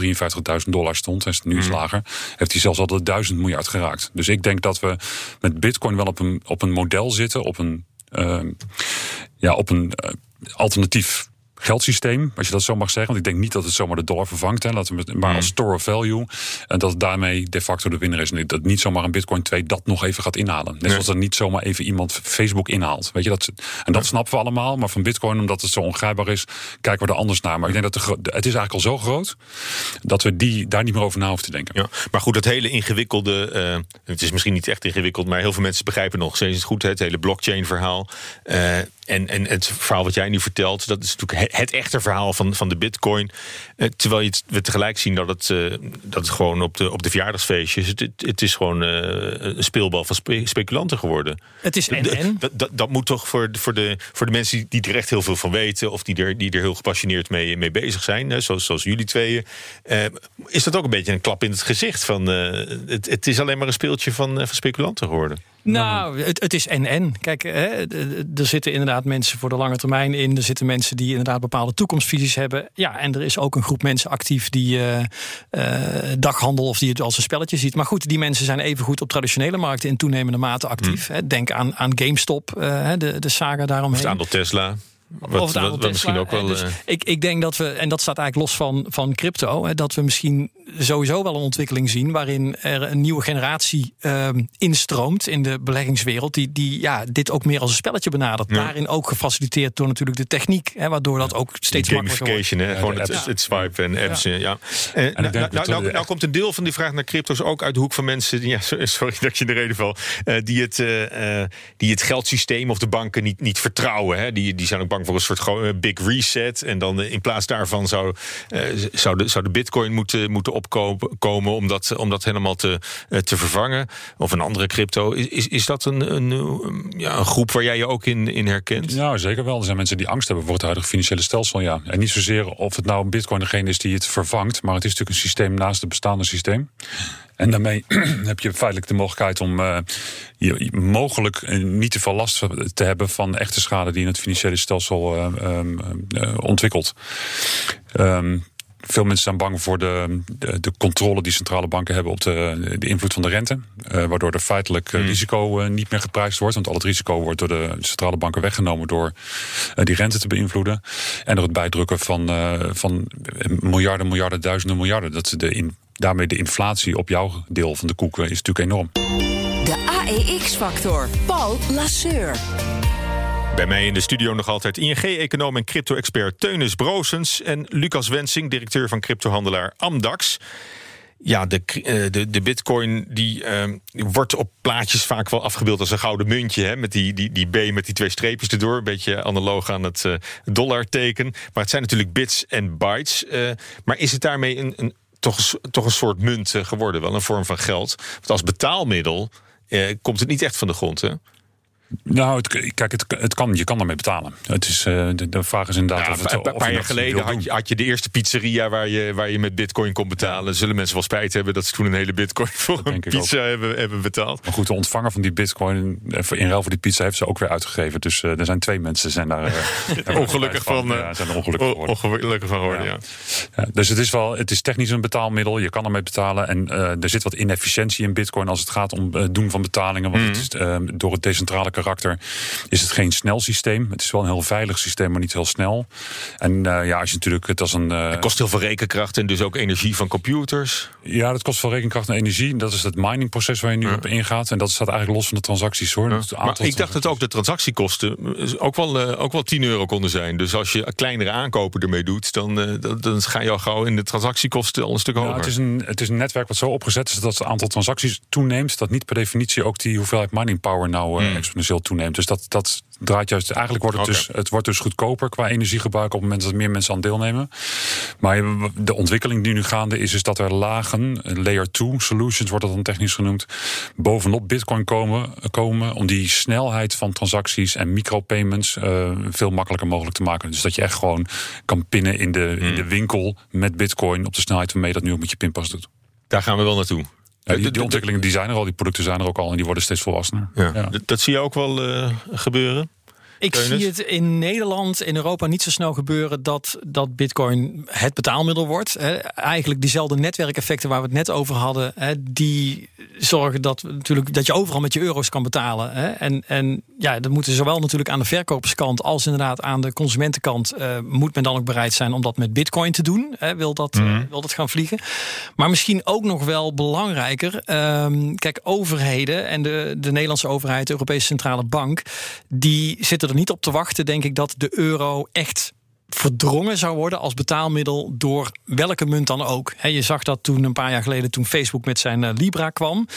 53.000 dollar stond, en is nu iets lager, heeft hij zelfs al de 1000 miljard geraakt. Dus ik denk dat we met Bitcoin wel op een, op een model zitten, op een, ehm, ja, op een eh, alternatief geldsysteem, als je dat zo mag zeggen. Want ik denk niet dat het zomaar de dollar vervangt, hè, laten we het maar als store of value. En dat het daarmee de facto de winnaar is. En dat niet zomaar een Bitcoin 2 dat nog even gaat inhalen. Net zoals er niet zomaar even iemand Facebook inhaalt. Weet je, dat, en dat snappen we allemaal. Maar van Bitcoin, omdat het zo ongrijpbaar is, kijken we er anders naar. Maar ik denk dat de, het is eigenlijk al zo groot dat we die, daar niet meer over na hoeven te denken. Ja, maar goed, dat hele ingewikkelde. eh, het is misschien niet echt ingewikkeld, maar heel veel mensen begrijpen nog steeds het goed. Het hele blockchain-verhaal. Eh, en, en het verhaal wat jij nu vertelt, dat is natuurlijk het, echte verhaal van, van de Bitcoin. Eh, terwijl je het, we tegelijk zien dat het, eh, dat het gewoon op de, op de verjaardagsfeestjes. Het, het, het is gewoon eh, een speelbal van spe- speculanten geworden. Het is De- en-en. Dat, dat, dat moet toch voor, voor, de, voor de mensen die er echt heel veel van weten. of die er, die er heel gepassioneerd mee, mee bezig zijn. Hè, zoals, zoals jullie tweeën. is dat ook een beetje een klap in het gezicht? Van, het, het is alleen maar een speeltje van, van speculanten geworden. Nou, het, het is en-en. Kijk, hè, er zitten inderdaad mensen voor de lange termijn in. Er zitten mensen die inderdaad bepaalde toekomstvisies hebben. Ja, en er is ook een groep mensen actief die eh, eh, daghandel of die het als een spelletje ziet. Maar goed, die mensen zijn even goed op traditionele markten in toenemende mate actief. Hè. Denk aan, aan GameStop, eh, de, de saga Of daaromheen. het aandeel Tesla. Wat, Of het wat- wat misschien ook wel. Dus ik, ik denk dat we, en dat staat eigenlijk los van, van crypto, hè, dat we misschien sowieso wel een ontwikkeling zien waarin er een nieuwe generatie ehm, instroomt in de beleggingswereld, die, die ja, dit ook meer als een spelletje benadert. Daarin ook gefaciliteerd door natuurlijk de techniek, hè, waardoor dat ook steeds makkelijker wordt. Gamification, hè? gewoon het, apps. het swipen en apps. Ja. Ja. En, nou, denk nou, nou, we- nou komt een deel van die vraag naar crypto's ook uit de hoek van mensen. Die, ja, so- sorry dat je in de reden val. eh, die, het, eh, eh, die het geldsysteem of de banken niet, niet vertrouwen. Hè? Die, die zijn ook bang voor een soort gewoon, eh, big reset. En dan eh, in plaats daarvan zou, eh, zou, de, zou de bitcoin moeten, moeten opkomen komen om dat, om dat helemaal te, eh, te vervangen. Of een andere crypto. Is, is, dat een, een, ja, een groep waar jij je ook in, in herkent? Ja, zeker wel. Er zijn mensen die angst hebben voor het huidige financiële stelsel. Ja. En niet zozeer of het nou bitcoin degene is die het vervangt. Maar het is natuurlijk een systeem naast het bestaande systeem. En daarmee heb je feitelijk de mogelijkheid om eh, je, mogelijk eh, niet te veel last te hebben van echte schade die in het financiële stelsel eh, ontwikkelt. Ehm, veel mensen zijn bang voor de, de, de controle die centrale banken hebben op de, de invloed van de rente. eh, waardoor er feitelijk eh, risico eh, niet meer geprijsd wordt. Want al het risico wordt door de centrale banken weggenomen door eh, die rente te beïnvloeden. En door het bijdrukken van, eh, van miljarden, miljarden, duizenden miljarden. Dat de in, daarmee de inflatie op jouw deel van de koek is natuurlijk enorm. De AEX-factor. Paul Lasseur. Bij mij in de studio nog altijd ING-econoom en crypto-expert Teunis Broosens... en Lucas Wensing, directeur van cryptohandelaar Amdax. Ja, de, eh, de, de bitcoin die, eh, die wordt op plaatjes vaak wel afgebeeld als een gouden muntje. Hè, met die, die, die B met die twee streepjes erdoor. Een beetje analoog aan het eh, dollarteken. Maar het zijn natuurlijk bits en bytes. eh, maar is het daarmee een, een, toch, toch een soort munt geworden? Wel een vorm van geld. Want als betaalmiddel komt het niet echt van de grond, hè? Nou, het, kijk, het, het kan, je kan daarmee betalen. Het is, eh, de, de vraag is inderdaad Ja, of het een paar, jaar geleden had je, had je de eerste pizzeria waar je, waar je met bitcoin kon betalen. Zullen mensen wel spijt hebben dat ze toen een hele bitcoin voor een pizza hebben, hebben betaald. Maar goed, de ontvanger van die bitcoin eh, in ruil voor die pizza heeft ze ook weer uitgegeven. Dus eh, er zijn twee mensen zijn daar Ongelukkig van, Ja, zijn er ongelukkig geworden. ongelukkig van geworden, ja. Dus het is wel, het is technisch een betaalmiddel. Je kan ermee betalen. En er zit wat inefficiëntie in bitcoin als het gaat om het doen van betalingen. Want het is, eh, door het decentrale karakter is het geen snel systeem. Het is wel een heel veilig systeem, maar niet heel snel. En uh, ja, als je natuurlijk het als een. het kost heel veel rekenkracht en dus ook energie van computers. Ja, dat kost veel rekenkracht en energie. Dat is het miningproces waar je nu ja. op ingaat. En dat staat eigenlijk los van de transacties hoor. Ja. Maar ik dacht dat ook de transactiekosten ook wel, ook wel 10 euro konden zijn. Dus als je kleinere aankopen ermee doet, dan, dan, dan ga je al gauw in de transactiekosten al een stuk hoger. het, is een, het is een netwerk wat zo opgezet is dat het aantal transacties toeneemt. Dat niet per definitie ook die hoeveelheid mining power nou exponentieel toeneemt. Dus dat, dat draait juist. Eigenlijk wordt het, okay. dus, het wordt dus goedkoper qua energiegebruik op het moment dat meer mensen aan deelnemen. Maar de ontwikkeling die nu gaande is, is dat er lagen, layer 2 solutions wordt dat dan technisch genoemd, bovenop Bitcoin komen, komen om die snelheid van transacties en micropayments uh, veel makkelijker mogelijk te maken. Dus dat je echt gewoon kan pinnen in de, in de winkel met Bitcoin op de snelheid waarmee je dat nu ook met je pinpas doet. Daar gaan we wel naartoe. Ja, die, die, ontwikkelingen die zijn er al, die producten zijn er ook al en die worden steeds volwassener. Ja. ja. Dat zie je ook wel uh, gebeuren. Ik zie het in Nederland, in Europa niet zo snel gebeuren dat, dat Bitcoin het betaalmiddel wordt. Eigenlijk diezelfde netwerkeffecten waar we het net over hadden, die zorgen dat, natuurlijk, dat je overal met je euro's kan betalen. En, en ja, dat moeten zowel natuurlijk aan de verkoperskant als inderdaad aan de consumentenkant uh, moet men dan ook bereid zijn om dat met Bitcoin te doen. Wil, dat, mm. wil dat gaan vliegen. Maar misschien ook nog wel belangrijker. Um, kijk, overheden en de, de Nederlandse overheid, de Europese Centrale Bank, die zitten er niet op te wachten, denk ik, dat de euro echt verdrongen zou worden als betaalmiddel door welke munt dan ook. je zag dat toen een paar jaar geleden toen Facebook met zijn uh, Libra kwam.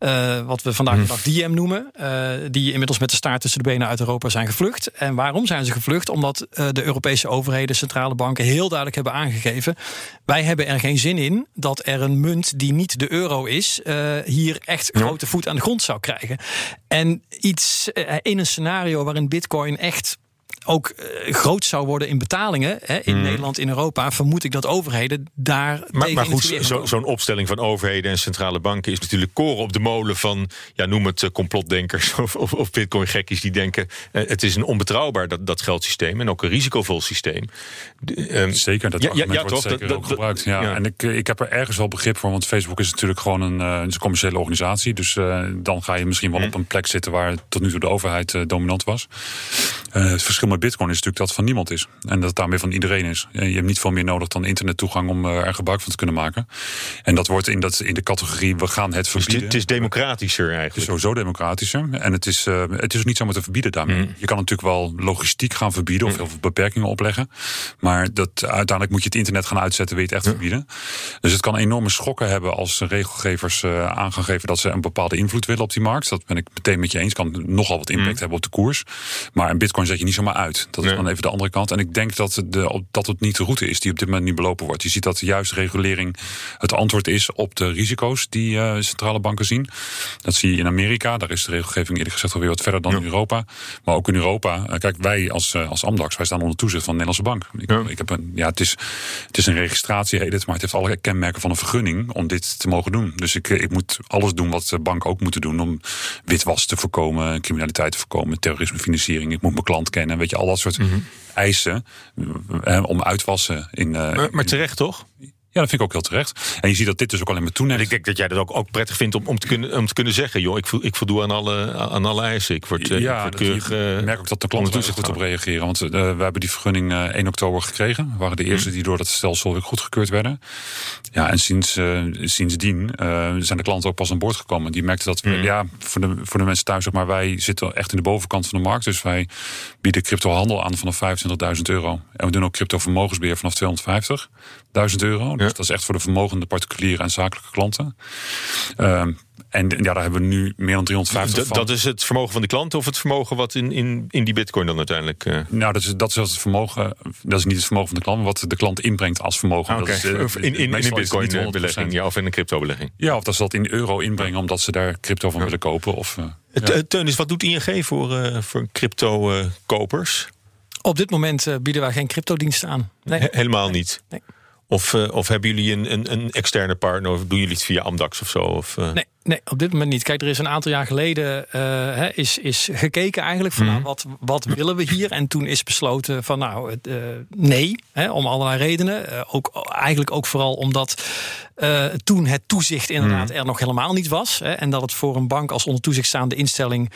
Uh, wat we vandaag de dag Diem noemen. Uh, die inmiddels met de staart tussen de benen uit Europa zijn gevlucht. En waarom zijn ze gevlucht? Omdat de Europese overheden, centrale banken heel duidelijk hebben aangegeven. Wij hebben er geen zin in dat er een munt die niet de euro is, hier echt ja. grote voet aan de grond zou krijgen. En iets in een scenario waarin bitcoin echt ook uh, groot zou worden in betalingen hè, in mm. Nederland, in Europa, vermoed ik dat overheden daar. Maar, maar goed, zo'n zo opstelling van overheden en centrale banken is natuurlijk koren op de molen van, ja, noem het uh, complotdenkers of, of, of bitcoin-gekkies die denken: uh, het is een onbetrouwbaar dat, dat geldsysteem en ook een risicovol systeem. Um, zeker, dat ja, ja, ja, wordt toch, zeker dat, ook gebruikt. Ja. ja. En ik, ik heb er ergens wel begrip voor, want Facebook is natuurlijk gewoon een, een commerciële organisatie. Dus dan ga je misschien wel mm. op een plek zitten waar tot nu toe de overheid dominant was. het verschil met Bitcoin is natuurlijk dat van niemand is. En dat het daarmee van iedereen is. Je hebt niet veel meer nodig dan internettoegang om er gebruik van te kunnen maken. En dat wordt in, dat, in de categorie we gaan het verbieden. Dus het is democratischer eigenlijk. Het is sowieso democratischer. En het is, uh, het is ook niet zomaar te verbieden daarmee. Mm. Je kan natuurlijk wel logistiek gaan verbieden of mm. heel veel beperkingen opleggen. Maar dat, uiteindelijk moet je het internet gaan uitzetten, wil je het echt mm. verbieden. Dus het kan enorme schokken hebben als regelgevers uh, aan gaan geven dat ze een bepaalde invloed willen op die markt. Dat ben ik meteen met je eens. Kan nogal wat impact hebben op de koers. Maar een bitcoin zet je niet zomaar uit. Dat is dan even de andere kant. En ik denk dat, de, dat het niet de route is die op dit moment niet belopen wordt. Je ziet dat de juiste regulering het antwoord is op de risico's die uh, centrale banken zien. Dat zie je in Amerika. Daar is de regelgeving eerlijk gezegd alweer wat verder dan ja. in Europa. Maar ook in Europa. Uh, kijk, wij als, uh, als Amdax, wij staan onder toezicht van de Nederlandse bank. Ik, ja. ik heb een, ja, het, is, het is een registratie, heet het, maar het heeft alle kenmerken van een vergunning om dit te mogen doen. Dus ik, ik moet alles doen wat de banken ook moeten doen om witwas te voorkomen, criminaliteit te voorkomen, terrorismefinanciering. Ik moet mijn klant kennen. Weet je, al dat soort mm -hmm. eisen eh, om uitwassen. In, uh, maar, maar terecht toch? Ja, dat vind ik ook heel terecht. En je ziet dat dit dus ook alleen maar toeneemt. En ik denk dat jij dat ook, ook prettig vindt om, om, te kunnen, om te kunnen zeggen... joh, ik, vo, ik voldoe aan alle, aan alle eisen. Ik word, ja, ik word keurig, je merk ook dat de klanten er goed op reageren. Want uh, we hebben die vergunning uh, 1 oktober gekregen. We waren de eerste die door dat stelsel weer goedgekeurd werden. Ja, en sinds, uh, sindsdien zijn de klanten ook pas aan boord gekomen. Die merkten dat we, mm. ja, voor de, voor de mensen thuis, zeg maar, wij zitten echt in de bovenkant van de markt. Dus wij bieden cryptohandel aan vanaf 25.000 euro. En we doen ook crypto vermogensbeheer vanaf 250.000 euro. Dus ja. dat is echt voor de vermogende particuliere en zakelijke klanten. Um, en ja, daar hebben we nu meer dan 350 van. Dat is het vermogen van de klant of het vermogen wat in, in, in die bitcoin dan uiteindelijk... Uh... Nou, dat is, dat is het vermogen... Dat is niet het vermogen van de klant, maar wat de klant inbrengt als vermogen. Ah, okay. dat is, uh, in, in, in een bitcoin belegging, ja, of in een crypto belegging. Ja, of dat ze dat in euro inbrengen omdat ze daar crypto van ja. willen kopen. Of, uh, ja. Teunis, wat doet ING voor, voor crypto kopers? Op dit moment bieden wij geen cryptodiensten aan. Nee. He helemaal niet? Nee. Of, uh, of hebben jullie een, een, een, externe partner? Of doen jullie het via Amdax of zo? Of, uh... nee, nee, op dit moment niet. Kijk, er is een aantal jaar geleden uh, is, is gekeken eigenlijk van mm nou, wat, wat willen we hier? En toen is besloten van nou, nee, hè, om allerlei redenen. ook, eigenlijk ook vooral omdat toen het toezicht inderdaad er nog helemaal niet was. Hè, en dat het voor een bank als onder toezicht staande instelling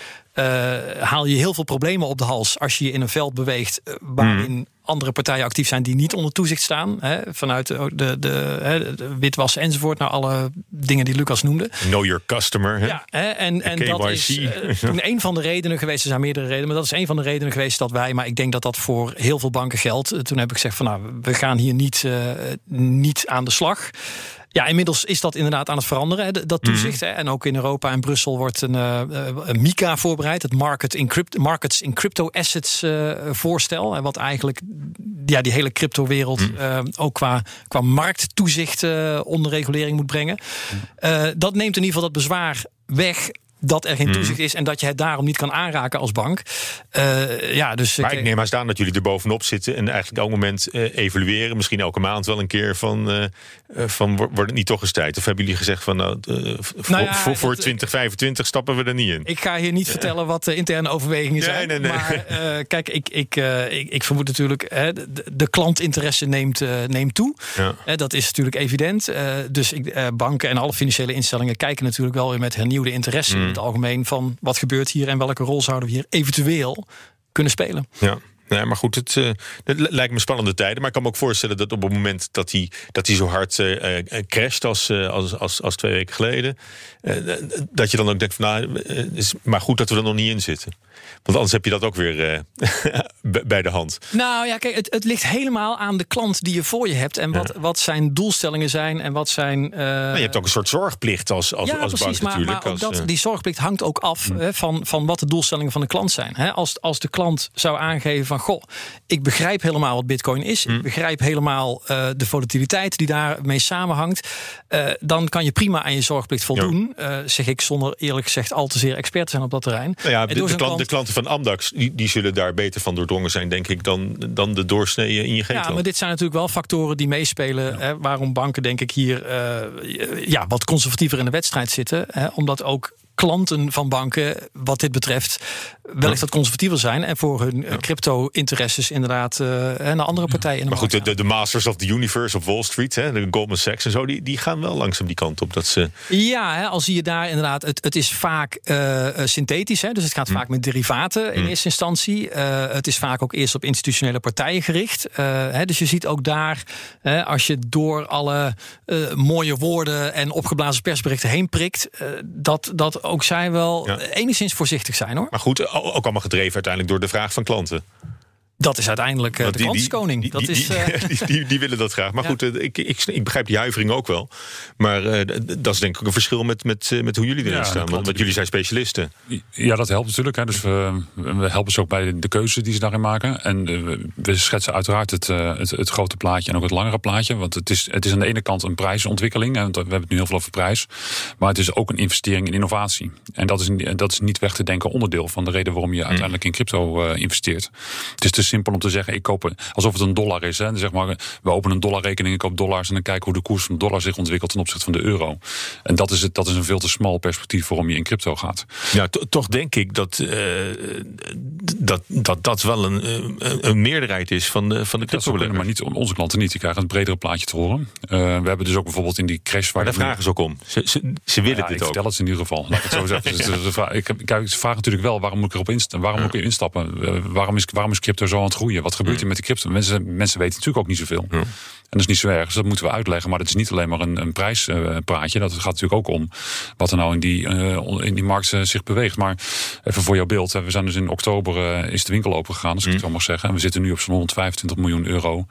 haal je heel veel problemen op de hals als je je in een veld beweegt waarin andere partijen actief zijn die niet onder toezicht staan. Hè, vanuit de, de, de, de witwas enzovoort, naar alle dingen die Lucas noemde. Know your customer. Hè? Ja, hè, en, en dat is uh, toen een van de redenen geweest. Er zijn meerdere redenen, maar dat is een van de redenen geweest dat wij, maar ik denk dat dat voor heel veel banken geldt. Toen heb ik gezegd van nou, we gaan hier niet, uh, niet aan de slag. Ja, inmiddels is dat inderdaad aan het veranderen, dat mhm. toezicht. Mm. En ook in Europa en Brussel wordt een, uh, een MICA voorbereid, het Market in crypto, Markets in Crypto Assets uh, voorstel. En wat eigenlijk ja, die hele crypto-wereld mm. ook qua, qua markttoezicht onder regulering moet brengen. Mm. dat neemt in ieder geval dat bezwaar weg dat er geen mhm. toezicht is en dat je het daarom niet kan aanraken als bank. Uh, ja, dus maar ik, neem maar staan dat jullie er bovenop zitten en eigenlijk elk moment uh, evalueren. Misschien elke maand wel een keer van, uh, van wordt het niet toch eens tijd? Of hebben jullie gezegd van nou, nou ja, voor, voor 2025 stappen we er niet in? Ik ga hier niet vertellen wat de interne overwegingen zijn. Nee, nee, nee. Maar kijk, ik, ik, ik, ik, vermoed natuurlijk, hè, de, de, klantinteresse neemt, neemt toe. Ja. dat is natuurlijk evident. dus ik, banken en alle financiële instellingen kijken natuurlijk wel weer met hernieuwde interesse. Mm het algemeen van wat gebeurt hier en welke rol zouden we hier eventueel kunnen spelen. Ja. Nee, maar goed, het, uh, het, lijkt me spannende tijden. Maar ik kan me ook voorstellen dat op het moment dat hij, dat hij zo hard uh, crasht als, als, als, als twee weken geleden, dat je dan ook denkt van nou, is maar goed dat we er nog niet in zitten. Want anders heb je dat ook weer uh, bij de hand. Nou ja, kijk, het, het, ligt helemaal aan de klant die je voor je hebt. En wat, wat zijn doelstellingen zijn en wat zijn. Uh... Maar je hebt ook een soort zorgplicht als, als, ja, als precies, bank natuurlijk. Maar, maar ook dat, uh... die zorgplicht hangt ook af hmm. van, van wat de doelstellingen van de klant zijn. Hè, als, als de klant zou aangeven van goh, ik begrijp helemaal wat bitcoin is. Ik begrijp helemaal de volatiliteit die daarmee samenhangt. dan kan je prima aan je zorgplicht voldoen. zeg ik zonder eerlijk gezegd al te zeer expert te zijn op dat terrein. Nou ja, de, de, klant, klanten van Amdax, die, die zullen daar beter van doordrongen zijn, denk ik, dan, dan de doorsnee in je geest. Ja, maar dit zijn natuurlijk wel factoren die meespelen. Hè, waarom banken, denk ik, hier uh, ja, wat conservatiever in de wedstrijd zitten. Hè, omdat ook klanten van banken, wat dit betreft, wellicht wat conservatiever zijn. En voor hun eh, crypto-interesses inderdaad uh, naar andere partijen. Maar goed, de, de, Masters of the Universe op Wall Street, hè, de Goldman Sachs en zo, die, die gaan wel langzaam die kant op. Dat ze... Ja, hè, al zie je daar inderdaad, het, het is vaak uh, synthetisch. Hè, dus het gaat hm. vaak met derivaten in hm. eerste instantie. Uh, het is vaak ook eerst op institutionele partijen gericht. Hè, dus je ziet ook daar, als je door alle mooie woorden en opgeblazen persberichten heen prikt, dat, dat ook zij wel enigszins voorzichtig zijn hoor. Maar goed, ook allemaal gedreven uiteindelijk door de vraag van klanten. Dat is uiteindelijk uh, de klantenskoning. Dat is, die, die, die, willen dat graag. Maar goed, eh, ik, ik, ik, begrijp die huivering ook wel. Maar uh, dat is denk ik een verschil met, met, met hoe jullie erin ja, staan. Want jullie zijn specialisten. Ja, dat helpt natuurlijk. Hè. Dus we, we, helpen ze ook bij de keuze die ze daarin maken. En we schetsen uiteraard het, het, het, grote plaatje en ook het langere plaatje. Want het is, het is aan de ene kant een prijsontwikkeling. En we hebben het nu heel veel over prijs. Maar het is ook een investering in innovatie. En dat is, dat is niet weg te denken onderdeel van de reden waarom je mm. uiteindelijk in crypto investeert. Het is dus simpel om te zeggen, ik koop alsof het een dollar is. Hè. Zeg maar, we openen een dollarrekening, ik koop dollars en dan kijken hoe de koers van de dollar zich ontwikkelt ten opzichte van de euro. En dat is, het, dat is een veel te smal perspectief waarom je in crypto gaat. Ja, toch denk ik dat, uh, dat, dat dat wel een, een meerderheid is van de, van de crypto. Maar niet onze klanten niet. Die krijgen een bredere plaatje te horen. Uh, we hebben dus ook bijvoorbeeld in die crash. Waar maar daar vragen ze ook om. Ze, ze, ze willen ja, dit ik ook. vertel het in ieder geval. Laat ik het zo zeggen. dus vraag, ik, kijk, ze vragen natuurlijk wel waarom moet ik erop instappen? Waarom moet ik instappen? waarom, is, waarom is crypto zo aan het groeien? Wat gebeurt er met de crypto? Mensen, mensen weten natuurlijk ook niet zoveel. Ja. En dat is niet zo erg. Dus dat moeten we uitleggen. Maar dat is niet alleen maar een, een prijspraatje. dat gaat natuurlijk ook om wat er nou in die, uh, in die markt uh, zich beweegt. Maar even voor jouw beeld. We zijn dus in oktober uh, is de winkel open gegaan, als ik het zo mag zeggen. En we zitten nu op zo'n 125 miljoen euro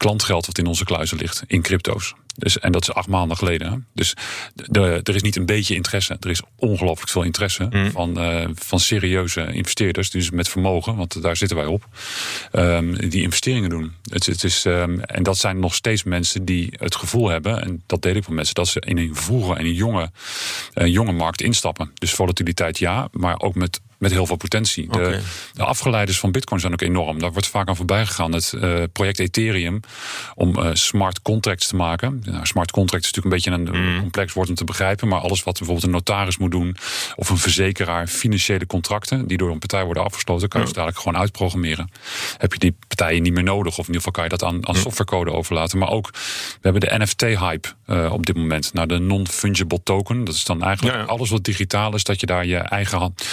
klantgeld wat in onze kluizen ligt in crypto's. Dus, en dat is acht maanden geleden. Dus de, er is niet een beetje interesse. Er is ongelooflijk veel interesse mm. van, uh, van serieuze investeerders. Dus met vermogen, want daar zitten wij op. Um, die investeringen doen. Het, het is, um, en dat zijn nog steeds mensen die het gevoel hebben. En dat deel ik van mensen. Dat ze in een vroege en een jonge, uh, jonge markt instappen. Dus volatiliteit ja. Maar ook met met heel veel potentie. De, de, afgeleiders van Bitcoin zijn ook enorm. Daar wordt vaak aan voorbij gegaan. Het uh, project Ethereum om uh, smart contracts te maken. Nou, smart contract is natuurlijk een beetje een mm. complex woord om te begrijpen. Maar alles wat bijvoorbeeld een notaris moet doen of een verzekeraar, financiële contracten die door een partij worden afgesloten, kan je mm. dadelijk gewoon uitprogrammeren. Heb je die partijen niet meer nodig. Of in ieder geval kan je dat aan, aan softwarecode overlaten. Maar ook, we hebben de NFT-hype uh, op dit moment. Nou, de non-fungible token. Dat is dan eigenlijk Ja. alles wat digitaal is, dat je daar je eigen hand-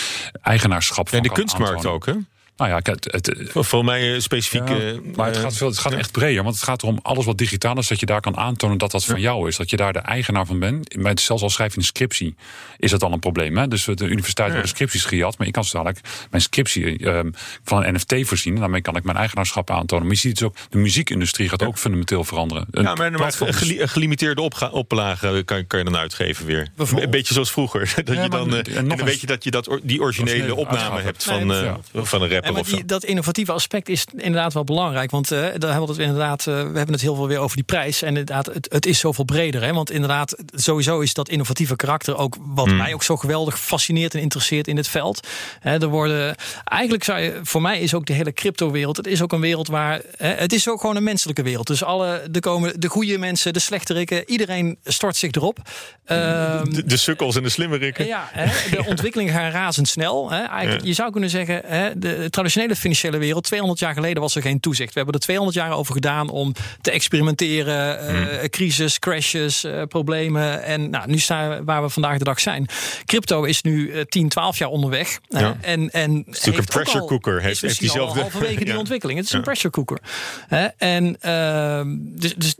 eigenaarschap van En de kunstmarkt ook, hè? Nou ja, het, het, Voor mij eh, specifiek. ja, eh, maar het eh, gaat, veel, het gaat echt breder. Want het gaat erom alles wat digitaal is, dat je daar kan aantonen dat dat van jou is. Dat je daar de eigenaar van bent. Maar zelfs al schrijf je een scriptie, is dat al een probleem. Hè? Dus de universiteit worden scripties gejat. Maar ik kan zo dadelijk mijn scriptie ehm, van een NFT voorzien. En daarmee kan ik mijn eigenaarschap aantonen. Maar je ziet het ook, de muziekindustrie gaat ook fundamenteel veranderen. Een Ja, maar, maar gelimiteerde opga- oplage kan, kan je dan uitgeven weer. Een beetje zoals vroeger. Dat Ja, je dan, maar- eh, en dan weet je dat je dat, die originele opname hebt van, eh, van een En die, dat innovatieve aspect is inderdaad wel belangrijk. Want eh, daar hebben we het inderdaad. eh, we hebben het heel veel weer over die prijs. En inderdaad, het, het is zoveel breder. Hè? Want inderdaad, sowieso is dat innovatieve karakter ook wat Hmm. mij ook zo geweldig fascineert en interesseert in dit veld. Hè, er worden eigenlijk zou je, voor mij is ook de hele crypto-wereld. Het is ook een wereld waar. Hè, het is ook gewoon een menselijke wereld. Dus alle er komen de goede mensen, de slechterikken, iedereen stort zich erop. Ehm, De, de sukkels en de slimmerikken. ja, hè, de ontwikkelingen gaan razendsnel. Hè. Eigenlijk, Je zou kunnen zeggen, hè, de traditionele financiële wereld, 200 jaar geleden was er geen toezicht. We hebben er 200 jaar over gedaan om te experimenteren. eh, Crisis, crashes, eh, problemen. En nou, nu staan we waar we vandaag de dag zijn. Crypto is nu eh, 10, 12 jaar onderweg. Ja. en, en heeft een ook pressure al- cooker. is Heeft- heeft diezelfde- halverwege die Ja. ontwikkeling. Het is Ja. een pressure cooker. En dus, dus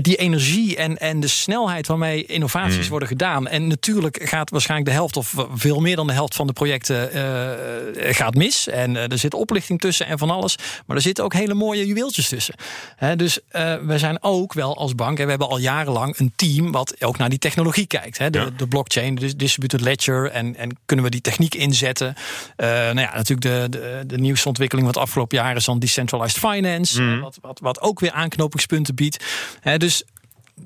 die energie en, en de snelheid waarmee innovaties worden gedaan. En natuurlijk gaat waarschijnlijk de helft of veel meer dan de helft van de projecten eh, gaat mis. En eh, er zit oplichting tussen en van alles. Maar er zitten ook hele mooie juweeltjes tussen. Hè, dus eh, we zijn ook wel als bank, en we hebben al jarenlang een team wat ook naar die technologie kijkt. Hè, de, Ja. de blockchain, de distributed ledger. En, en kunnen we die techniek inzetten? Eh, nou ja, natuurlijk de, de, de nieuwste ontwikkeling wat afgelopen jaar is dan decentralized finance. Eh, wat, wat, wat ook weer aanknopingspunten biedt. Hè, dus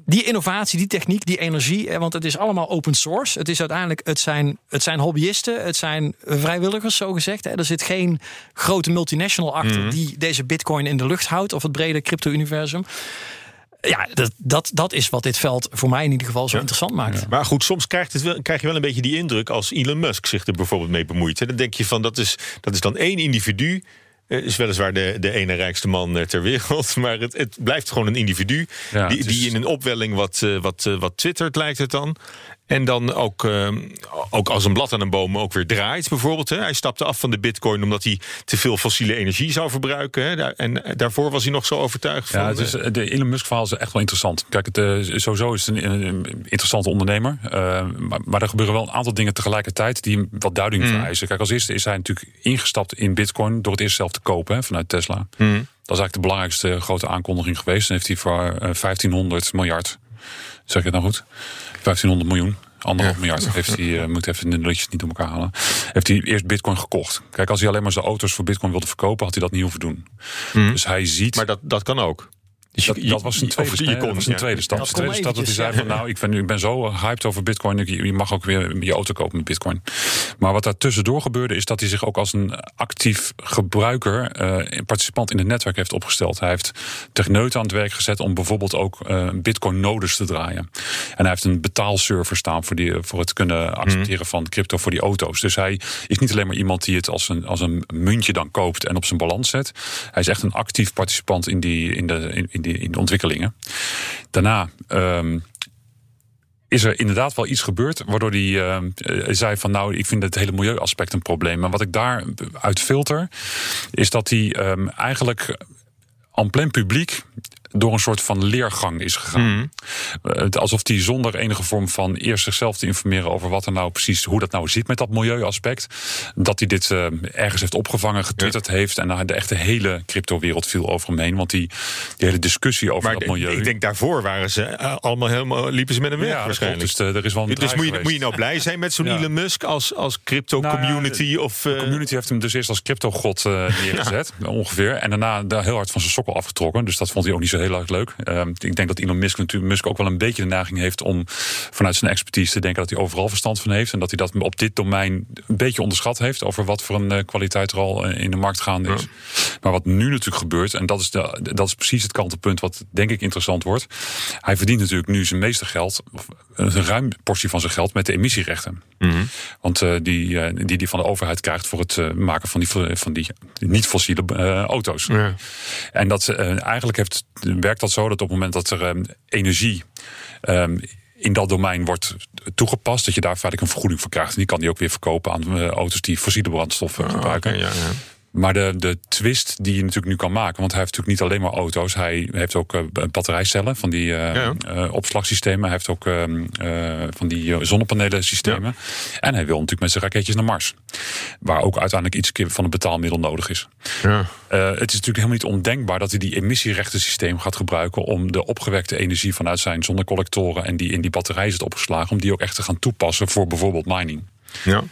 die innovatie, die techniek, die energie, want het is allemaal open source. Het is uiteindelijk, het zijn, het zijn hobbyisten, het zijn vrijwilligers, zo gezegd. Er zit geen grote multinational achter Mhm. die deze bitcoin in de lucht houdt, of het brede crypto-universum. Ja, dat, dat, dat is wat dit veld voor mij in ieder geval zo interessant maakt. Maar goed, soms krijgt het wel, krijg je wel een beetje die indruk als Elon Musk zich er bijvoorbeeld mee bemoeit. Dan denk je van dat is, dat is dan één individu. Eh, Is weliswaar de, de ene rijkste man eh, ter wereld. Maar het, het blijft gewoon een individu. Ja, die, die in een opwelling wat, eh, wat, wat twittert, lijkt het dan. En dan ook, eh, ook als een blad aan een boom ook weer draait, bijvoorbeeld. Hè. Hij stapte af van de bitcoin omdat hij te veel fossiele energie zou verbruiken. Hè. En eh, daarvoor was hij nog zo overtuigd Ja, van. het is, eh, de Elon Musk verhaal is echt wel interessant. Kijk, het, eh, sowieso is het een, een interessante ondernemer. eh, maar, maar er gebeuren wel een aantal dingen tegelijkertijd die hem wat duiding vereisen. Kijk, als eerste is hij natuurlijk ingestapt in bitcoin door het eerst zelf te kopen hè, vanuit Tesla. Dat is eigenlijk de belangrijkste grote aankondiging geweest. En heeft hij voor eh, 1500 miljard, zeg ik het nou goed? 1500 miljoen. Anderhalf miljard heeft hij, eh, moet even de nulletjes niet door elkaar halen. Heeft hij eerst bitcoin gekocht. Kijk, als hij alleen maar zijn auto's voor bitcoin wilde verkopen, had hij dat niet hoeven doen. Dus hij ziet. maar dat, dat kan ook. Dus Dat, je- dat was een tweede, je dat was een ja. tweede stap. Dat De tweede stap dat hij zei van nou, ik ben, ik ben zo hyped over bitcoin. Je mag ook weer je auto kopen met bitcoin. Maar wat daar tussendoor gebeurde is dat hij zich ook als een actief gebruiker, eh, participant in het netwerk heeft opgesteld. Hij heeft techneuten aan het werk gezet om bijvoorbeeld ook eh, bitcoin nodes te draaien. En hij heeft een betaalserver staan voor, die, voor het kunnen accepteren van crypto voor die auto's. Dus hij is niet alleen maar iemand die het als een, als een muntje dan koopt en op zijn balans zet. Hij is echt een actief participant in, die, in, de, in, in in de ontwikkelingen. Daarna ehm, is er inderdaad wel iets gebeurd waardoor hij ehm, eh, zei van nou ik vind het hele milieuaspect een probleem. Maar wat ik daaruit filter is dat hij ehm, eigenlijk en plein publiek door een soort van leergang is gegaan. Eh, het- alsof hij zonder enige vorm van eerst zichzelf te informeren over wat er nou precies, hoe dat nou zit met dat milieuaspect, dat hij dit eh, ergens heeft opgevangen, getwitterd heeft en dan de echte hele cryptowereld viel over hem heen. Want die, die hele discussie over Maar dat milieu. ik denk daarvoor waren ze eh, allemaal helemaal liepen ze met een weg ja, waarschijnlijk. Dus eh, er is wel een Dus moet je, moet je nou blij zijn met zo'n Ja. Elon Musk als, als crypto Nou community? of, eh, De community heeft hem dus eerst als crypto-god eh, neergezet, ongeveer. En daarna daar heel hard van zijn sokkel afgetrokken. Dus dat vond hij ook niet zo heel erg leuk. Ehm, ik denk dat Elon Musk, Musk ook wel een beetje de neiging heeft om vanuit zijn expertise te denken dat hij overal verstand van heeft. En dat hij dat op dit domein een beetje onderschat heeft over wat voor een eh, kwaliteit er al eh, in de markt gaande is. Maar wat nu natuurlijk gebeurt, en dat is, de, dat is precies het kantelpunt wat denk ik interessant wordt. Hij verdient natuurlijk nu zijn meeste geld, een ruim portie van zijn geld, met de emissierechten. Want uh, die, uh, die die van de overheid krijgt voor het uh, maken van die, van die niet-fossiele auto's. Ja. En dat eigenlijk heeft, werkt dat zo dat op het moment dat er energie. Um, in dat domein wordt toegepast, dat je daar feitelijk een vergoeding voor krijgt. En die kan die ook weer verkopen aan auto's die fossiele brandstoffen gebruiken. Okay, ja, ja. Maar de, de twist die je natuurlijk nu kan maken, want hij heeft natuurlijk niet alleen maar auto's, hij heeft ook uh, batterijcellen van die uh, ja. uh, opslagsystemen, hij heeft ook ehm, van die zonnepanelen systemen. Ja. En hij wil natuurlijk met zijn raketjes naar Mars, waar ook uiteindelijk iets van een betaalmiddel nodig is. Ja. het is natuurlijk helemaal niet ondenkbaar dat hij die emissierechtensysteem gaat gebruiken om de opgewekte energie vanuit zijn zonnecollectoren en die in die batterij zit opgeslagen, om die ook echt te gaan toepassen voor bijvoorbeeld mining. Ja.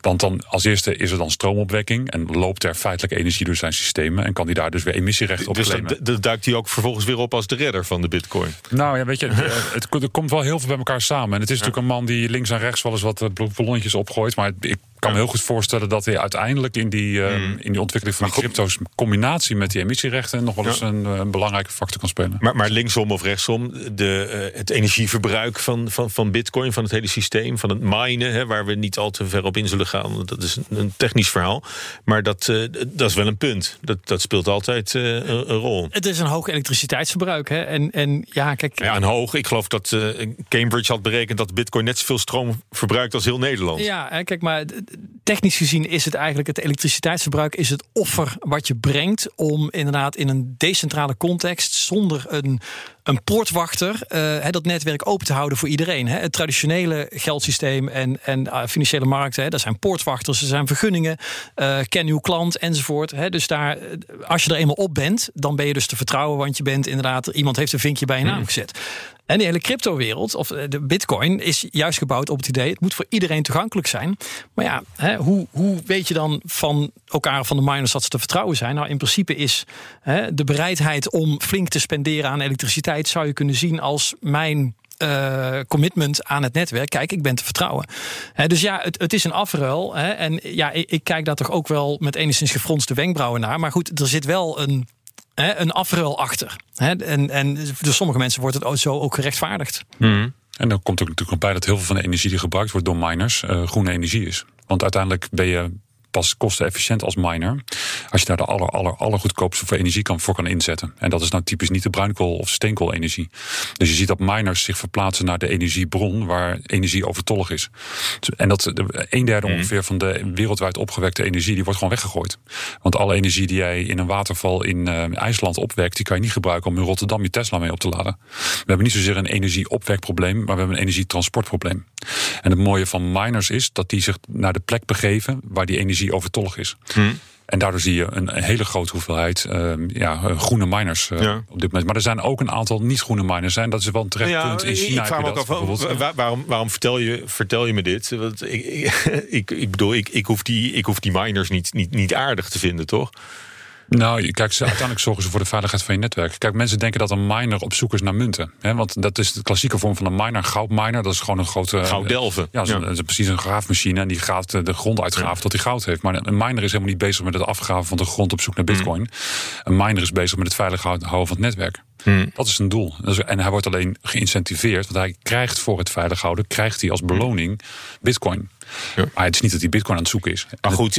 Want dan als eerste is er dan stroomopwekking en loopt er feitelijk energie door zijn systemen en kan hij daar dus weer emissierecht op dus claimen. Dus duikt hij ook vervolgens weer op als de redder van de bitcoin? Nou ja, weet je, het, het, komt wel heel veel bij elkaar samen. En het is ja. natuurlijk een man die links en rechts wel eens wat eh, ballonnetjes opgooit, maar ik kan me heel goed voorstellen dat hij uiteindelijk in die, uh, mm. in die ontwikkeling van die crypto's combinatie met die emissierechten nog wel eens ja. een, een, belangrijke factor kan spelen. Maar, maar linksom of rechtsom, de, uh, het energieverbruik van, van, van bitcoin, van het hele systeem, van het minen, hè, waar we niet al te ver op in zullen gaan. Dat is een, een technisch verhaal. Maar dat, uh, dat is wel een punt. Dat, dat speelt altijd een, een, rol. Het is een hoog elektriciteitsverbruik. Hè? En, en ja, kijk. Ja, een hoog. Ik geloof dat Cambridge had berekend dat bitcoin net zoveel stroom verbruikt als heel Nederland. Ja, kijk, maar technisch gezien is het eigenlijk het elektriciteitsverbruik is het offer wat je brengt om inderdaad in een decentrale context zonder een een poortwachter uh, dat netwerk open te houden voor iedereen. Hè. Het traditionele geldsysteem en, en uh, financiële markten, hè, dat zijn poortwachters, er zijn vergunningen, uh, ken uw klant enzovoort. Hè. Dus daar, als je er eenmaal op bent, dan ben je dus te vertrouwen, want je bent inderdaad, iemand heeft een vinkje bij je naam gezet. En die hele cryptowereld, of de bitcoin, is juist gebouwd op het idee... het moet voor iedereen toegankelijk zijn. Maar ja, hè, hoe, hoe weet je dan van elkaar, van de miners, dat ze te vertrouwen zijn? Nou, in principe is hè, de bereidheid om flink te spenderen aan elektriciteit... zou je kunnen zien als mijn uh, commitment aan het netwerk. Kijk, ik ben te vertrouwen. Dus ja, het, het, is een afruil. En ja, ik, ik, kijk daar toch ook wel met enigszins gefronste wenkbrauwen naar. Maar goed, er zit wel een hè, een afruil achter. Hè? En, en door sommige mensen wordt het zo ook gerechtvaardigd. Mm. En dan komt ook natuurlijk nog bij dat heel veel van de energie die gebruikt wordt door miners uh, groene energie is. Want uiteindelijk ben je pas kostenefficiënt als miner. Als je daar de aller, aller, allergoedkoopste voor energie kan, voor kan inzetten. En dat is nou typisch niet de bruinkool- of steenkoolenergie. Dus je ziet dat miners zich verplaatsen naar de energiebron waar energie overtollig is. En dat een derde mhm. ongeveer van de wereldwijd opgewekte energie, die wordt gewoon weggegooid. Want alle energie die jij in een waterval in uh, IJsland opwekt, die kan je niet gebruiken om in Rotterdam je Tesla mee op te laden. We hebben niet zozeer een energieopwekprobleem, maar we hebben een energietransportprobleem. En het mooie van miners is dat die zich naar de plek begeven waar die energie overtollig is. Hmm. En daardoor zie je een hele grote hoeveelheid uh, ja, groene miners uh, ja. op dit moment. Maar er zijn ook een aantal niet-groene miners. zijn. Dat is wel een terecht ja, punt. In China ik vraag me ook af, waarom, waarom vertel, je, vertel je me dit? Want ik, ik, ik, bedoel, ik, ik, hoef die, ik hoef die miners niet, niet, niet aardig te vinden, toch? Nou, kijk, uiteindelijk zorgen ze voor de veiligheid van je netwerk. Kijk, mensen denken dat een miner op zoek is naar munten. Hè? Want dat is de klassieke vorm van een miner, een goudminer. Dat is gewoon een grote... Gouddelven. Ja, ja. is precies een graafmachine. En die gaat de grond uitgraven tot hij goud heeft. Maar een miner is helemaal niet bezig met het afgraven van de grond op zoek naar mm. bitcoin. Een miner is bezig met het veilig houden van het netwerk. Hmm. Dat is zijn doel. En hij wordt alleen geïncentiveerd, want hij krijgt voor het veilig houden, krijgt hij als beloning bitcoin. Ja. Maar het is niet dat hij bitcoin aan het zoeken is. Maar goed,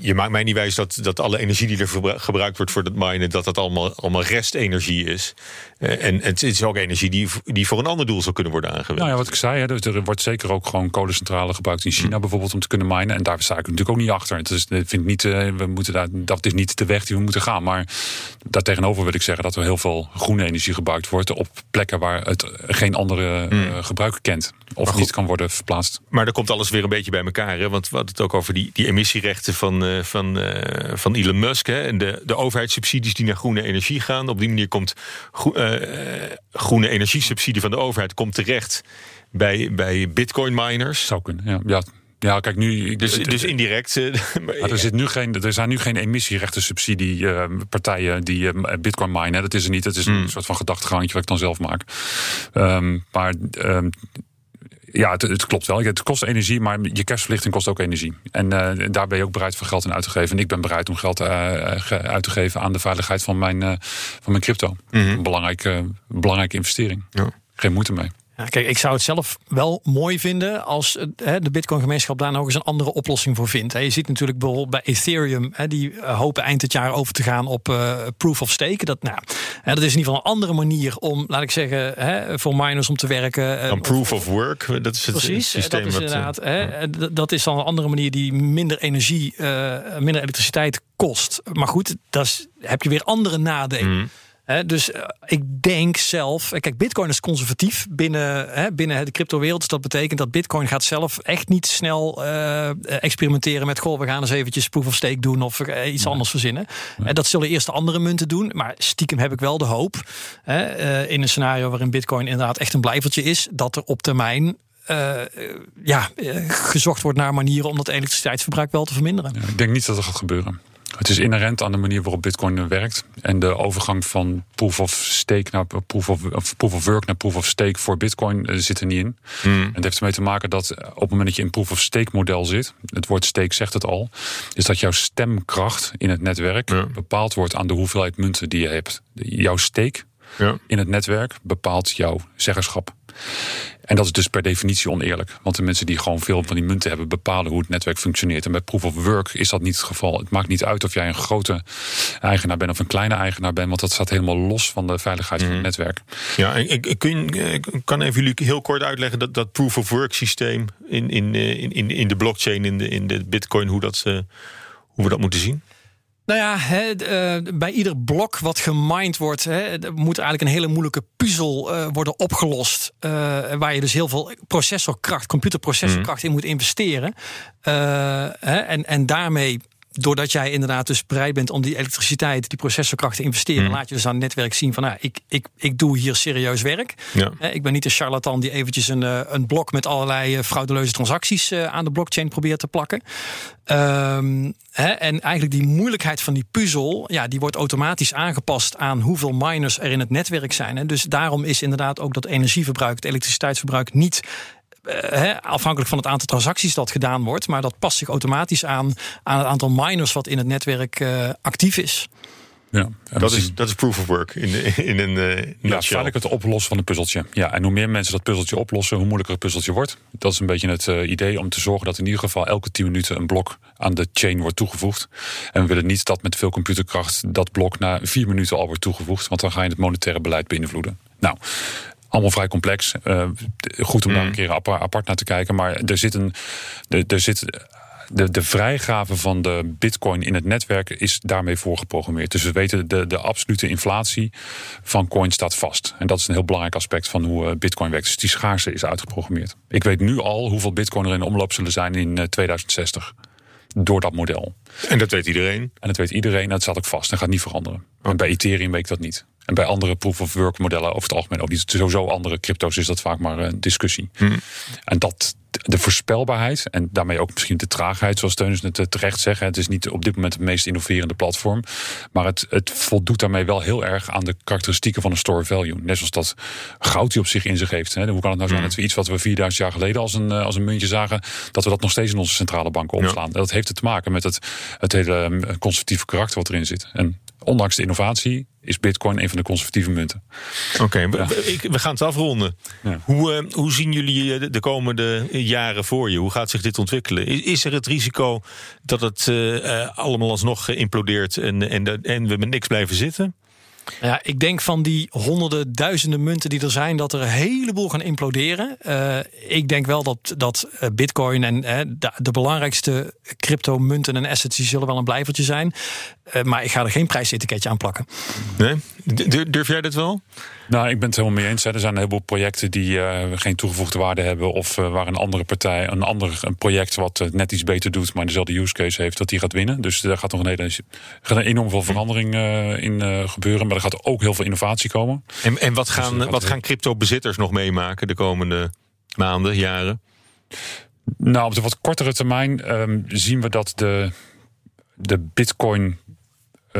je maakt mij niet wijs dat, dat alle energie die er gebruikt wordt voor het minen, dat dat allemaal, allemaal restenergie is. Eh, en het is ook energie die, die voor een ander doel zou kunnen worden aangewend. Nou ja, wat ik zei, hè, er wordt zeker ook gewoon kolencentrale gebruikt in China hmm. bijvoorbeeld om te kunnen minen. En daar sta ik natuurlijk ook niet achter. Het is, vind ik niet, eh, we moeten daar, dat is niet de weg die we moeten gaan. Maar daartegenover wil ik zeggen dat er heel veel groene energie gebruikt wordt op plekken waar het geen andere mm. uh, gebruiker kent. Of niet kan worden verplaatst. Maar er komt alles weer een beetje bij elkaar. Hè? Want we hadden het ook over die, die emissierechten van, uh, van, uh, van Elon Musk. Hè? En de, de overheidssubsidies die naar groene energie gaan. Op die manier komt groene energiesubsidie van de overheid komt terecht bij, bij bitcoin miners. Zou kunnen, ja. ja ja, kijk nu. Dus, dus indirect. Uh, er, zit nu geen, er zijn nu geen emissierechten subsidie uh, partijen die uh, bitcoin minen. Dat is er niet. Het is een hmm. soort van gedachtegaantje wat ik dan zelf maak. Um, maar um, Ja, het, het, klopt wel. Het kost energie, maar je cashverlichting kost ook energie. En uh, daar ben je ook bereid voor geld in uit te geven. En ik ben bereid om geld uh, uit te geven aan de veiligheid van mijn, uh, van mijn crypto. Mm -hmm. Een belangrijke, belangrijke investering. Ja. Geen moeite mee. Kijk, ik zou het zelf wel mooi vinden als hè, de Bitcoin-gemeenschap daar nog eens een andere oplossing voor vindt. Je ziet natuurlijk bijvoorbeeld bij Ethereum, hè, die hopen eind het jaar over te gaan op uh, proof of stake. Dat, nou, dat is in ieder geval een andere manier om, laat ik zeggen, hè, voor miners om te werken. Dan proof of work, dat is het precies, systeem. Dat is inderdaad, hè, dat is dan een andere manier die minder energie, uh, minder elektriciteit kost. Maar goed, dat heb je weer andere nadelen. Mm. He, dus uh, ik denk zelf, kijk, Bitcoin is conservatief binnen, hè, binnen de cryptowereld. Dus dat betekent dat Bitcoin gaat zelf echt niet snel uh, experimenteren met, goh, we gaan eens eventjes proof of stake doen of uh, iets nee. anders verzinnen. Nee. En dat zullen eerst de andere munten doen. Maar stiekem heb ik wel de hoop, in een scenario waarin Bitcoin inderdaad echt een blijvertje is, dat er op termijn uh, ja, gezocht wordt naar manieren om dat elektriciteitsverbruik wel te verminderen. Ja, ik denk niet dat dat gaat gebeuren. Het is inherent aan de manier waarop Bitcoin werkt. En de overgang van proof of stake naar proof of, of proof of work naar proof of stake voor Bitcoin uh, zit er niet in. Mm. En het heeft ermee te maken dat op het moment dat je in proof of stake model zit, het woord stake zegt het al, is dat jouw stemkracht in het netwerk ja. bepaald wordt aan de hoeveelheid munten die je hebt. Jouw stake ja. in het netwerk bepaalt jouw zeggenschap. En dat is dus per definitie oneerlijk. Want de mensen die gewoon veel van die munten hebben, bepalen hoe het netwerk functioneert. En bij proof of work is dat niet het geval. Het maakt niet uit of jij een grote eigenaar bent of een kleine eigenaar bent. Want dat staat helemaal los van de veiligheid mm. van het netwerk. Ja, ik, ik, kun, ik kan even jullie heel kort uitleggen dat dat proof of work systeem in, in, in, in de blockchain, in de, in de bitcoin, hoe, dat, uh, hoe we dat moeten zien? Nou ja, he, uh, bij ieder blok wat gemined wordt, he, moet eigenlijk een hele moeilijke puzzel uh, worden opgelost. Uh, waar je dus heel veel processorkracht, computerprocessorkracht mm. in moet investeren. en, en daarmee doordat jij inderdaad dus bereid bent om die elektriciteit, die processorkracht te investeren, mm. laat je dus aan het netwerk zien van nou, ik, ik, ik doe hier serieus werk. Ja. Ik ben niet een charlatan die eventjes een, een blok met allerlei frauduleuze transacties aan de blockchain probeert te plakken. Um, hè, en eigenlijk die moeilijkheid van die puzzel, ja, die wordt automatisch aangepast aan hoeveel miners er in het netwerk zijn. En dus daarom is inderdaad ook dat energieverbruik, het elektriciteitsverbruik niet uh, afhankelijk van het aantal transacties dat gedaan wordt. Maar dat past zich automatisch aan, aan het aantal miners wat in het netwerk uh, actief is. Ja, dat, is, dat is proof of work in, in een uh, Ja, feitelijk het oplossen van een puzzeltje. Ja, en hoe meer mensen dat puzzeltje oplossen, hoe moeilijker het puzzeltje wordt. Dat is een beetje het uh, idee om te zorgen dat in ieder geval elke 10 minuten een blok aan de chain wordt toegevoegd. En we willen niet dat met veel computerkracht dat blok na 4 minuten al wordt toegevoegd, want dan ga je het monetaire beleid beïnvloeden. Nou, allemaal vrij complex. Uh, goed om mm. daar een keer apart, naar te kijken. Maar er zit een. Er, er zit de, de vrijgave van de bitcoin in het netwerk is daarmee voorgeprogrammeerd. Dus we weten de, de absolute inflatie van coin staat vast. En dat is een heel belangrijk aspect van hoe bitcoin werkt. Dus die schaarste is uitgeprogrammeerd. Ik weet nu al hoeveel bitcoin er in de omloop zullen zijn in 2060. Door dat model. En dat weet iedereen? En dat weet iedereen. En dat staat ook vast en gaat niet veranderen. En bij Ethereum weet ik dat niet. En bij andere proof-of-work modellen over het algemeen ook niet. Sowieso andere crypto's is dat vaak maar een discussie. Hmm. En dat, de voorspelbaarheid en daarmee ook misschien de traagheid, zoals Teunis het terecht zegt. Het is niet op dit moment het meest innoverende platform. Maar het, het voldoet daarmee wel heel erg aan de karakteristieken van een store value. Net zoals dat goud die op zich in zich heeft. Hoe kan het nou zijn mm. dat we iets wat we 4000 jaar geleden als een, als een muntje zagen, dat we dat nog steeds in onze centrale banken opslaan? Ja. Dat heeft te maken met het, het hele conservatieve karakter wat erin zit. En ondanks de innovatie is Bitcoin een van de conservatieve munten. Oké, okay, ja. we, gaan het afronden. Ja. Hoe, uh, hoe zien jullie de komende jaren voor je? Hoe gaat zich dit ontwikkelen? Is, is er het risico dat het uh, allemaal alsnog implodeert en, en, en we met niks blijven zitten? Ja, ik denk van die honderden, duizenden munten die er zijn, dat er een heleboel gaan imploderen. Uh, ik denk wel dat, dat Bitcoin en uh, de, de, belangrijkste crypto-munten en assets, die zullen wel een blijvertje zijn. Maar ik ga er geen prijsetiketje aan plakken. Nee? Durf jij dit wel? Nou, ik ben het helemaal mee eens. Er zijn een heleboel projecten die uh, geen toegevoegde waarde hebben. Of uh, waar een andere partij, een ander een project wat uh, net iets beter doet, maar dezelfde use case heeft, dat die gaat winnen. Dus daar gaat nog een, hele, gaat een enorm veel verandering in gebeuren. Maar er gaat ook heel veel innovatie komen. En, en wat gaan, dus wat gaan crypto-bezitters nog meemaken de komende maanden, jaren? Nou, op de wat kortere termijn um, zien we dat de, de Bitcoin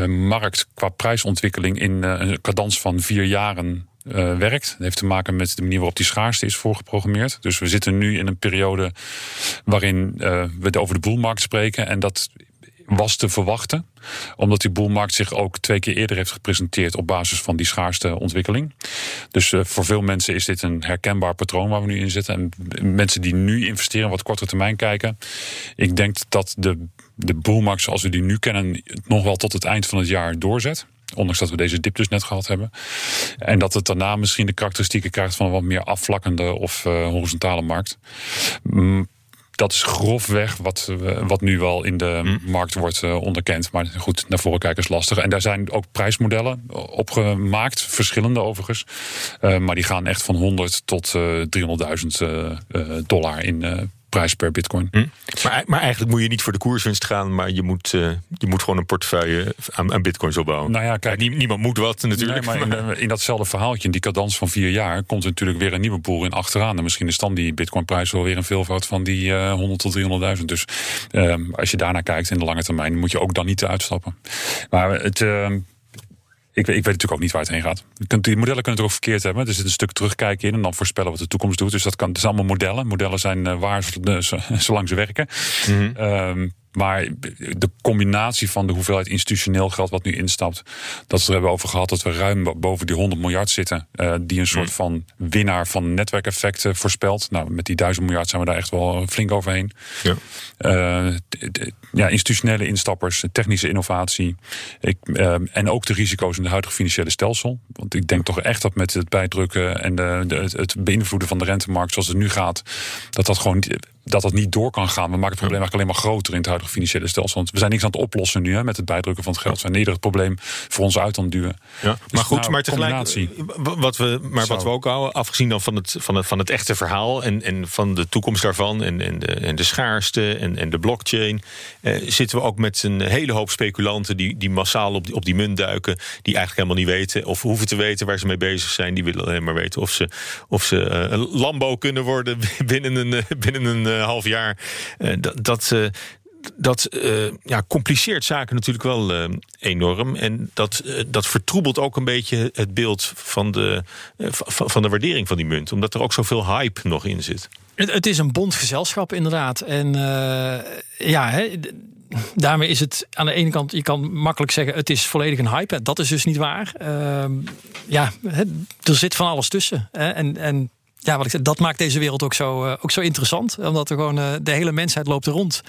markt qua prijsontwikkeling in uh, een cadans van vier jaren uh, werkt. Dat heeft te maken met de manier waarop die schaarste is voorgeprogrammeerd. Dus we zitten nu in een periode waarin uh, we over de boelmarkt spreken. En dat was te verwachten. Omdat die boelmarkt zich ook twee keer eerder heeft gepresenteerd op basis van die schaarste ontwikkeling. Dus voor veel mensen is dit een herkenbaar patroon waar we nu in zitten. En mensen die nu investeren, wat kortere termijn kijken. Ik denk dat de, de boelmarkt zoals we die nu kennen, nog wel tot het eind van het jaar doorzet. Ondanks dat we deze dip dus net gehad hebben. En dat het daarna misschien de karakteristieken krijgt van een wat meer afvlakkende of uh, horizontale markt. Mm, dat is grofweg wat, uh, wat nu wel in de mm. markt wordt uh, onderkend. Maar goed, naar voren kijken is lastig. En daar zijn ook prijsmodellen opgemaakt, verschillende overigens. Maar die gaan echt van 100 tot 300.000 dollar in prijs per bitcoin. Hm. Maar, maar eigenlijk moet je niet voor de koerswinst gaan, maar je moet, uh, je moet gewoon een portefeuille aan, aan bitcoins opbouwen. Nou ja, kijk, niemand moet wat natuurlijk. Nee, maar in, in, datzelfde verhaaltje, in die cadans van vier jaar, komt er natuurlijk weer een nieuwe boer in achteraan. En misschien is dan die bitcoinprijs wel weer een veelvoud van die uh, 100 tot 300.000. Dus uh, als je daarnaar kijkt in de lange termijn, moet je ook dan niet uitstappen. Maar het ehm, ik, ik, weet natuurlijk ook niet waar het heen gaat. Die modellen kunnen het ook verkeerd hebben. Er zit een stuk terugkijken in en dan voorspellen wat de toekomst doet. Dus dat kan. Het zijn allemaal modellen. Modellen zijn uh, waar zolang ze werken. Mm -hmm. um, maar de combinatie van de hoeveelheid institutioneel geld wat nu instapt, dat we er hebben over gehad dat we ruim boven die 100 miljard zitten, uh, die een soort van winnaar van netwerkeffecten voorspelt. Nou, met die 1000 miljard zijn we daar echt wel flink overheen. Ja, uh, ja institutionele instappers, technische innovatie ik, uh, en ook de risico's in het huidige financiële stelsel. Want ik denk toch echt dat met het bijdrukken en de, de, het beïnvloeden van de rentemarkt zoals het nu gaat, dat dat gewoon dat dat niet door kan gaan. We maken het probleem eigenlijk alleen maar groter in het huidige financiële stelsel. Want we zijn niks aan het oplossen nu hè, met het bijdrukken van het geld. We zijn eerder het probleem voor ons uit aan het duwen. Ja, dus maar goed, nou, maar tegelijk, wat we, maar wat we ook houden, afgezien dan van het, van het, van het echte verhaal en, en van de toekomst daarvan en, en, de, en de schaarste en, en de blockchain, eh, zitten we ook met een hele hoop speculanten die, die massaal op die, op die munt duiken, die eigenlijk helemaal niet weten of hoeven te weten waar ze mee bezig zijn. Die willen alleen maar weten of ze, of ze uh, een Lambo kunnen worden binnen een, binnen een uh, half jaar. Uh, dat dat, uh, dat ja, compliceert zaken natuurlijk wel enorm. En dat, dat vertroebelt ook een beetje het beeld van de, van de waardering van die munt. Omdat er ook zoveel hype nog in zit. Het, is een bond gezelschap, inderdaad. En ja, hè, daarmee is het aan de ene kant, je kan makkelijk zeggen, het is volledig een hype. Dat is dus niet waar. Uh, ja, er zit van alles tussen. Hè? En, en ja, wat ik zeg, dat maakt deze wereld ook zo, uh, ook zo interessant. Omdat er gewoon uh, de hele mensheid loopt er rond.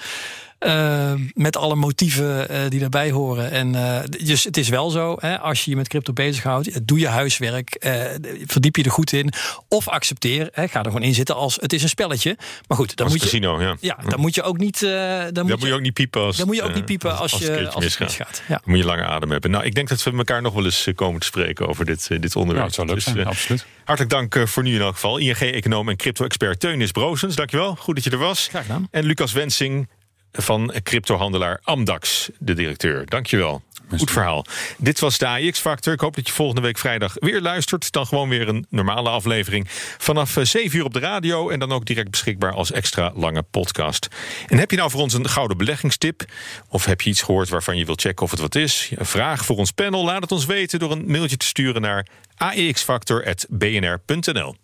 Uh, met alle motieven uh, die daarbij horen. En uh, dus het is wel zo, hè, als je je met crypto bezighoudt, doe je huiswerk, verdiep je er goed in. Of accepteer, hè, ga er gewoon in zitten als het is een spelletje. Maar goed, dan, als moet je, ja. Ja, dan moet je ook niet. dan, dan moet, je, ook niet piepen als. Dan moet je ook niet piepen als, als, je, als het misgaat. Ja. Dan moet je lange adem hebben. Nou, ik denk dat we elkaar nog wel eens komen te spreken over dit, dit onderwerp. Ja, het zou leuk dus, zijn, absoluut. Hartelijk dank voor nu in elk geval. ING-econoom en crypto-expert Teunis Brozens. Dankjewel, goed dat je er was. Graag gedaan. En Lucas Wensing van cryptohandelaar Amdax, de directeur. Dankjewel. Goed verhaal. Dit was de AX-factor. Ik hoop dat je volgende week vrijdag weer luistert. Dan gewoon weer een normale aflevering. Vanaf 7 uur op de radio en dan ook direct beschikbaar als extra lange podcast. En heb je nou voor ons een gouden beleggingstip? Of heb je iets gehoord waarvan je wilt checken of het wat is? Een vraag voor ons panel? Laat het ons weten door een mailtje te sturen naar axfactor.bnr.nl.